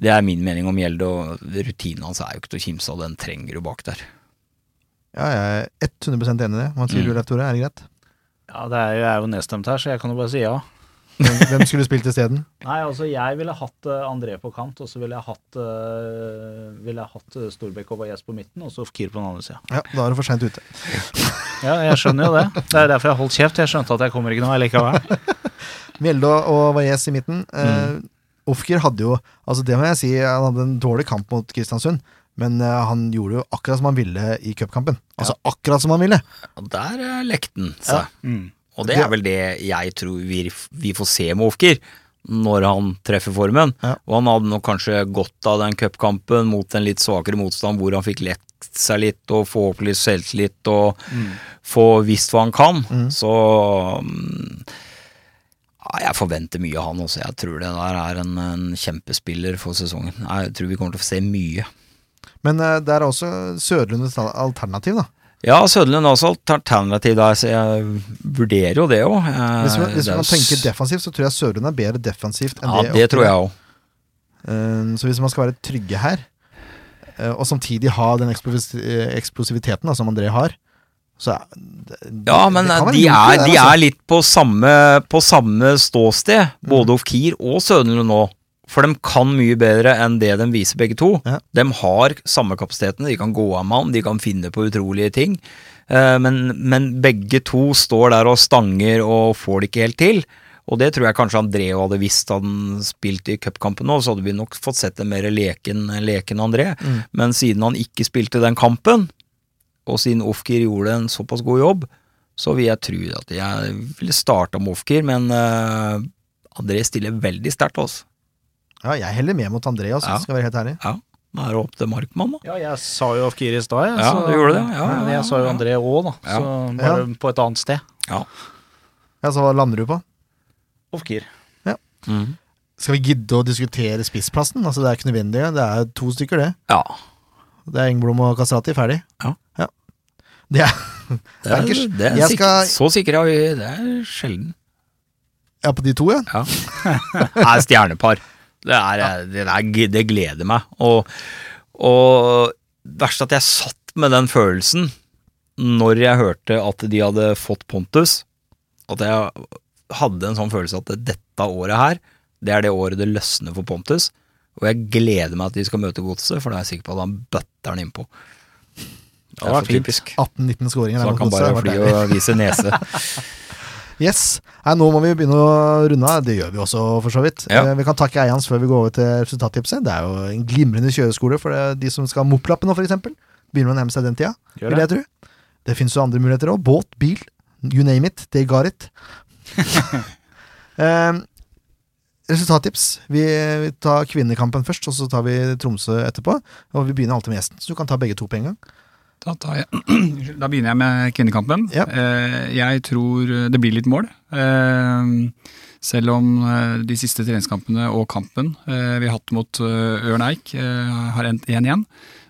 Det er min mening om Gjelde, og rutinen hans er jo ikke til å kimse av, den trenger du bak der. Ja, jeg er 100% enig i det. Hva sier du, Leif Tore? Er det greit? Ja, det er jo, jeg er jo nedstemt her, så jeg kan jo bare si ja. Hvem, hvem skulle spilt isteden? Nei, altså jeg ville hatt eh, André på kant, og så ville jeg hatt, uh, ville jeg hatt eh, Storbekk og Valles på midten, og så Fkir på den andre sida. Ja, da er du for seint ute. [laughs] Ja, jeg skjønner jo det. Det er derfor jeg holdt kjeft. Jeg skjønte at jeg kommer ikke noe likevel. [laughs] Mjelde og Valles i midten. Eh, Ofker hadde jo Altså Det må jeg si, han hadde en dårlig kamp mot Kristiansund. Men eh, han gjorde jo akkurat som han ville i cupkampen. Altså akkurat som han ville! Og der eh, lekte han seg. Mm. Og det er vel det jeg tror vi, vi får se med Ofker, når han treffer formen. Ja. Og han hadde nok kanskje godt av den cupkampen mot en litt svakere motstand, hvor han fikk lett seg litt og få opp litt selvtillit og få visst hva han kan. Så mm, ja, jeg forventer mye av han også. Jeg tror det der er en, en kjempespiller for sesongen. Jeg tror vi kommer til å se mye. Men eh, det er også Sørlundets alternativ, da. Ja, Søderlund er også alternativ der, så jeg vurderer jo det òg. Hvis man, hvis man tenker defensivt, så tror jeg Søderlund er bedre defensivt enn Ja, det det tror jeg òg. Eh, Så hvis man skal være trygge her, eh, og samtidig ha den eh, eksplosiviteten da, som André har, så det, Ja, men de, er, der, de altså. er litt på samme, på samme ståsted, både Ofkir og Søderlund nå. For de kan mye bedre enn det de viser begge to. Ja. De har samme kapasiteten, de kan gå av mann, de kan finne på utrolige ting. Eh, Men, men begge to står der og stanger og får det ikke helt til. Og det tror jeg kanskje André hadde visst hadde han spilt i cupkampen nå, så hadde vi nok fått sett en mer leken, leken André. Mm. Men siden han ikke spilte den kampen, og siden Ofkir gjorde en såpass god jobb, så vil jeg tro at jeg ville starta med Ofkir, men uh, André stiller veldig sterkt, altså. Ja, jeg heller med mot André, altså, Ja. skal være helt ærlig. Ja. Nå er det opp til Markmann, da. Ja, jeg sa jo Ofkir i stad, jeg. Ja, så- du gjorde det, ja, Men ja, jeg sa jo. André òg, da. Ja. Så bare på et annet sted. Ja, ja så hva lander du på? Ofkir. Mm. Skal vi gidde å diskutere spissplassen? Altså, det er ikke nødvendig. Det er to stykker, det. Ja. Det er Engblom og Kastrati ferdig. Ja. Det er Det er, Bankers. det er skal- Så sikre er vi Det er sjelden. ja, på de to, ja. Ja. [laughs] Det er stjernepar. Det, er, det, er, det gleder meg. Og, og verst at jeg satt med den følelsen når jeg hørte at de hadde fått Pontus. At jeg hadde en sånn følelse at dette året her, det er det året det løsner for Pontus. Og jeg gleder meg at de skal møte Godset, for da er jeg sikker på at han bøtter den innpå. Det er var typisk. 18-19 skåringer. Så han kan bare fly og vise nese. [laughs] Yes. Nei, nå må vi begynne å runde av. Det gjør vi også, for så vidt. Ja. Eh, Vi kan takke Eians før vi går over til resultattipset. Det er jo en glimrende kjøreskole for de som skal ha mopp-lappen nå, f.eks. Begynner å nærme seg den tida, vil jeg tro. Det finnes jo andre muligheter òg. Båt, bil, you name it. They got it. um, [laughs] resultattips. Vi, vi tar kvinnekampen først, og så tar vi Tromsø etterpå. Og vi begynner alltid med gjesten, så du kan ta begge to på en gang. Da, jeg, [clears throat] da begynner jeg med kvinnekampen. Ja. Eh, jeg tror det blir litt mål. Eh, selv om eh, de siste treningskampene og kampen eh, vi har hatt mot eh, Ørn Eik eh, har endt 1-1,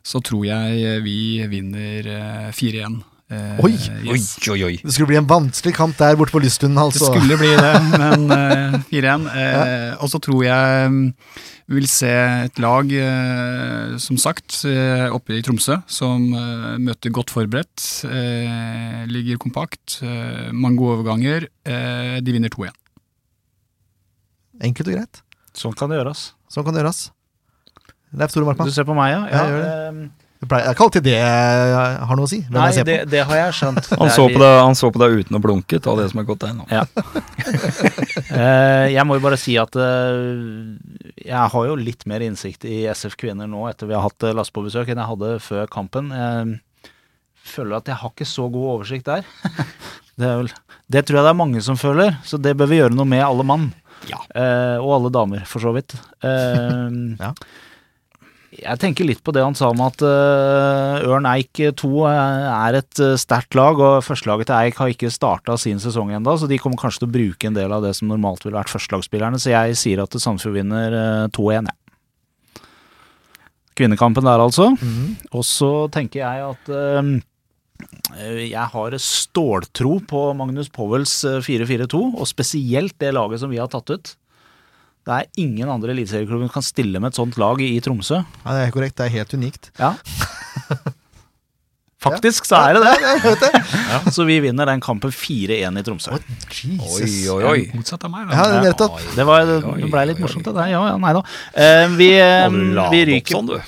så tror jeg vi vinner eh, 4-1. Eh, Oi, Oi, yes. oi, oi. Det skulle bli en vanskelig kamp der borte på Lystlunden, Det altså. skulle bli det, men [laughs] eh, 4-1. Eh, Og så tror jeg mm, vi vil se et lag, eh, som sagt, eh, oppe i Tromsø, som eh, møter godt forberedt, eh, ligger kompakt, eh, mange gode overganger. Eh, De vinner 2-1. Enkelt og greit. Sånn kan det gjøres. Sånn kan det gjøres. Leif Tore Markmann. Du ser på meg, ja? Ja, jeg gjør ehm, Det er ikke alltid det jeg har noe å si. Hvem Nei, jeg ser det, på. det har jeg skjønt. Han så, på deg, han så på deg uten å blunke, ta det som er godt tegn. da. [laughs] Eh, jeg må jo bare si at eh, jeg har jo litt mer innsikt i SF Kvinner nå etter vi har hatt eh, Lasse på besøk enn jeg hadde før kampen. Jeg føler at jeg har ikke så god oversikt der. [laughs] det, er vel, det tror jeg det er mange som føler, så det bør vi gjøre noe med, alle mann. Ja. og alle damer, for så vidt. Eh, [laughs] Ja. Jeg tenker litt på det han sa om at eh, Ørn Eik 2 er et uh, sterkt lag, og førstelaget til Eik har ikke starta sin sesong ennå, så de kommer kanskje til å bruke en del av det som normalt ville vært førstelagsspillerne, så jeg sier at Sandefjord vinner eh, 2-1, ja. Kvinnekampen der, altså. Mhm. Og så tenker jeg at eh, jeg har ståltro på Magnus Powells eh, 4-4-2, og spesielt det laget som vi har tatt ut. Det er ingen andre eliteserieklubber som kan stille med et sånt lag i Tromsø. Ja, det er korrekt. Det er helt unikt. Ja. [laughs] Faktisk så er det det. Så vi vinner den kampen 4-1 i Tromsø. Jesus. Oi, oi, oi. Motsatt av meg. Ja, Da. nettopp. Det, var, det Oi, ble litt morsomt, det der. Ja, ja, nei da. Eh, vi, eh, vi ryker sånn, du.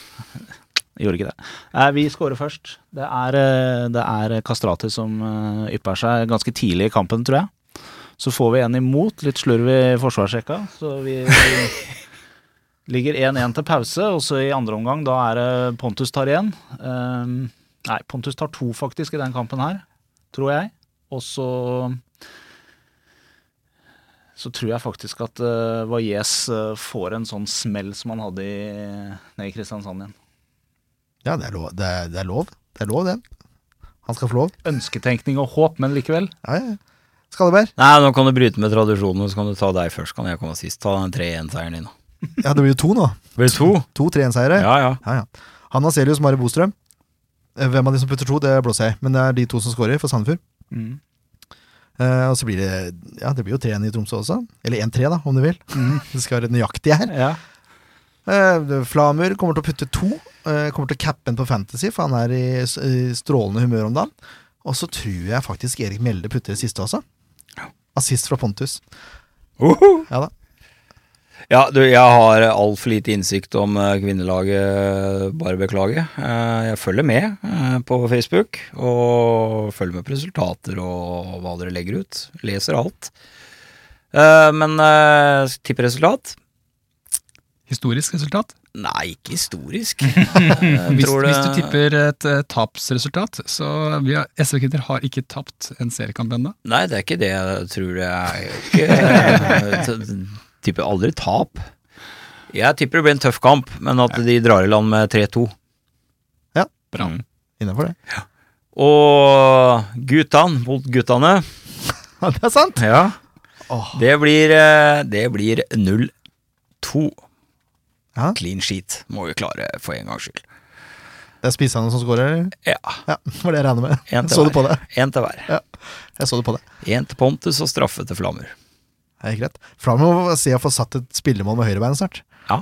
[laughs] Gjorde ikke det. Eh, vi scorer først. Det er, eh, det er Kastrati som ypper seg ganske tidlig i kampen, tror jeg. Så får vi en imot, litt slurv i forsvarsrekka. Så vi [laughs] ligger 1-1 til pause, og så i andre omgang, da er det Pontus tar igjen. Um, nei, Pontus tar to faktisk i den kampen her, tror jeg. Og så så tror jeg faktisk at uh, Valles uh, får en sånn smell som han hadde i, nede i Kristiansand igjen. Ja, det er lov, det er, det er lov. Det er lov, det. Han skal få lov. Ønsketenkning og håp, men likevel. Ja, ja. Skalleberg. Nei, nå kan du bryte med tradisjonen, så kan du ta deg først. Kan jeg komme sist? Ta den 3-1-seieren din, da. Ja, det blir jo to nå. Blir det to? To 3-1-seiere. Ja, ja. Ja, ja. Hanna Celius Mari Bostrøm. Eh, Hvem av de som putter to, det blåser jeg. Men det er de to som scorer for Sandefjord. Mm. Uh, og så blir det Ja, det blir jo 3-1 i Tromsø også. Eller 1-3, da, om du vil. [laughs] Det skal være nøyaktig her. Ja. Uh, Flamur kommer til å putte to. Uh, kommer til å cappe en på Fantasy, for han er i, i strålende humør om dagen. Og så tror jeg faktisk Erik Mjelde putter det siste også. Assist fra Pontus. Ja da. Ja, du, jeg har altfor lite innsikt om eh, kvinnelaget, bare beklage. Eh, Jeg følger med eh, på Facebook, og følger med på resultater og hva dere legger ut. Leser alt. Eh, Men tipper resultat Historisk resultat. Nei, ikke historisk. [laughs] Hvis, tror hvis du tipper et uh, tapsresultat, så vi har, SV Kvinner har ikke tapt en seriekamp ennå. Nei, det er ikke det jeg tror det er. [laughs] Ikke, tipper aldri tap. Jeg tipper det blir en tøff kamp, men at de drar i land med 3-2. Ja. Bra. Mm. Innenfor det. Og guttene mot guttene, [laughs] Ja, det er sant! ja. Oh. Det blir, eh, det blir 0-2. Ja. Clean sheet må vi klare for en gangs skyld. Det er spissene som scorer? Ja, Ja, var det jeg regner med. En så du på hver. det. én til hver. Jeg så det på det. Én til Pontus og straffe til Flammer. Det er greit. Flammer må se å få satt et spillemål med høyrebeinet snart. Ja.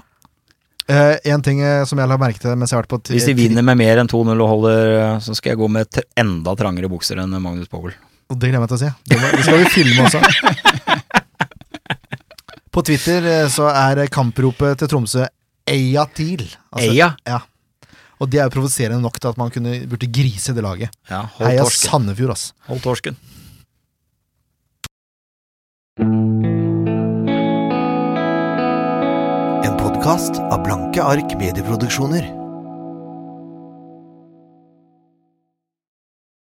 Eh, en ting eh, som jeg la merke til mens jeg har vært på Hvis de vinner med mer enn 2-0 og holder, eh, så skal jeg gå med enda trangere bukser enn Magnus Powell. Og det glemmer jeg til å si. Det, må, det skal vi filme også. [laughs] På Twitter så er kampropet til Tromsø Eia TIL. Altså, Eia? Ja. Og det er jo provoserende nok til at man kunne, burde grise det laget. Ja, hold Heia torsken. Sandefjord, ass. Hold torsken. En podkast av Blanke ark medieproduksjoner.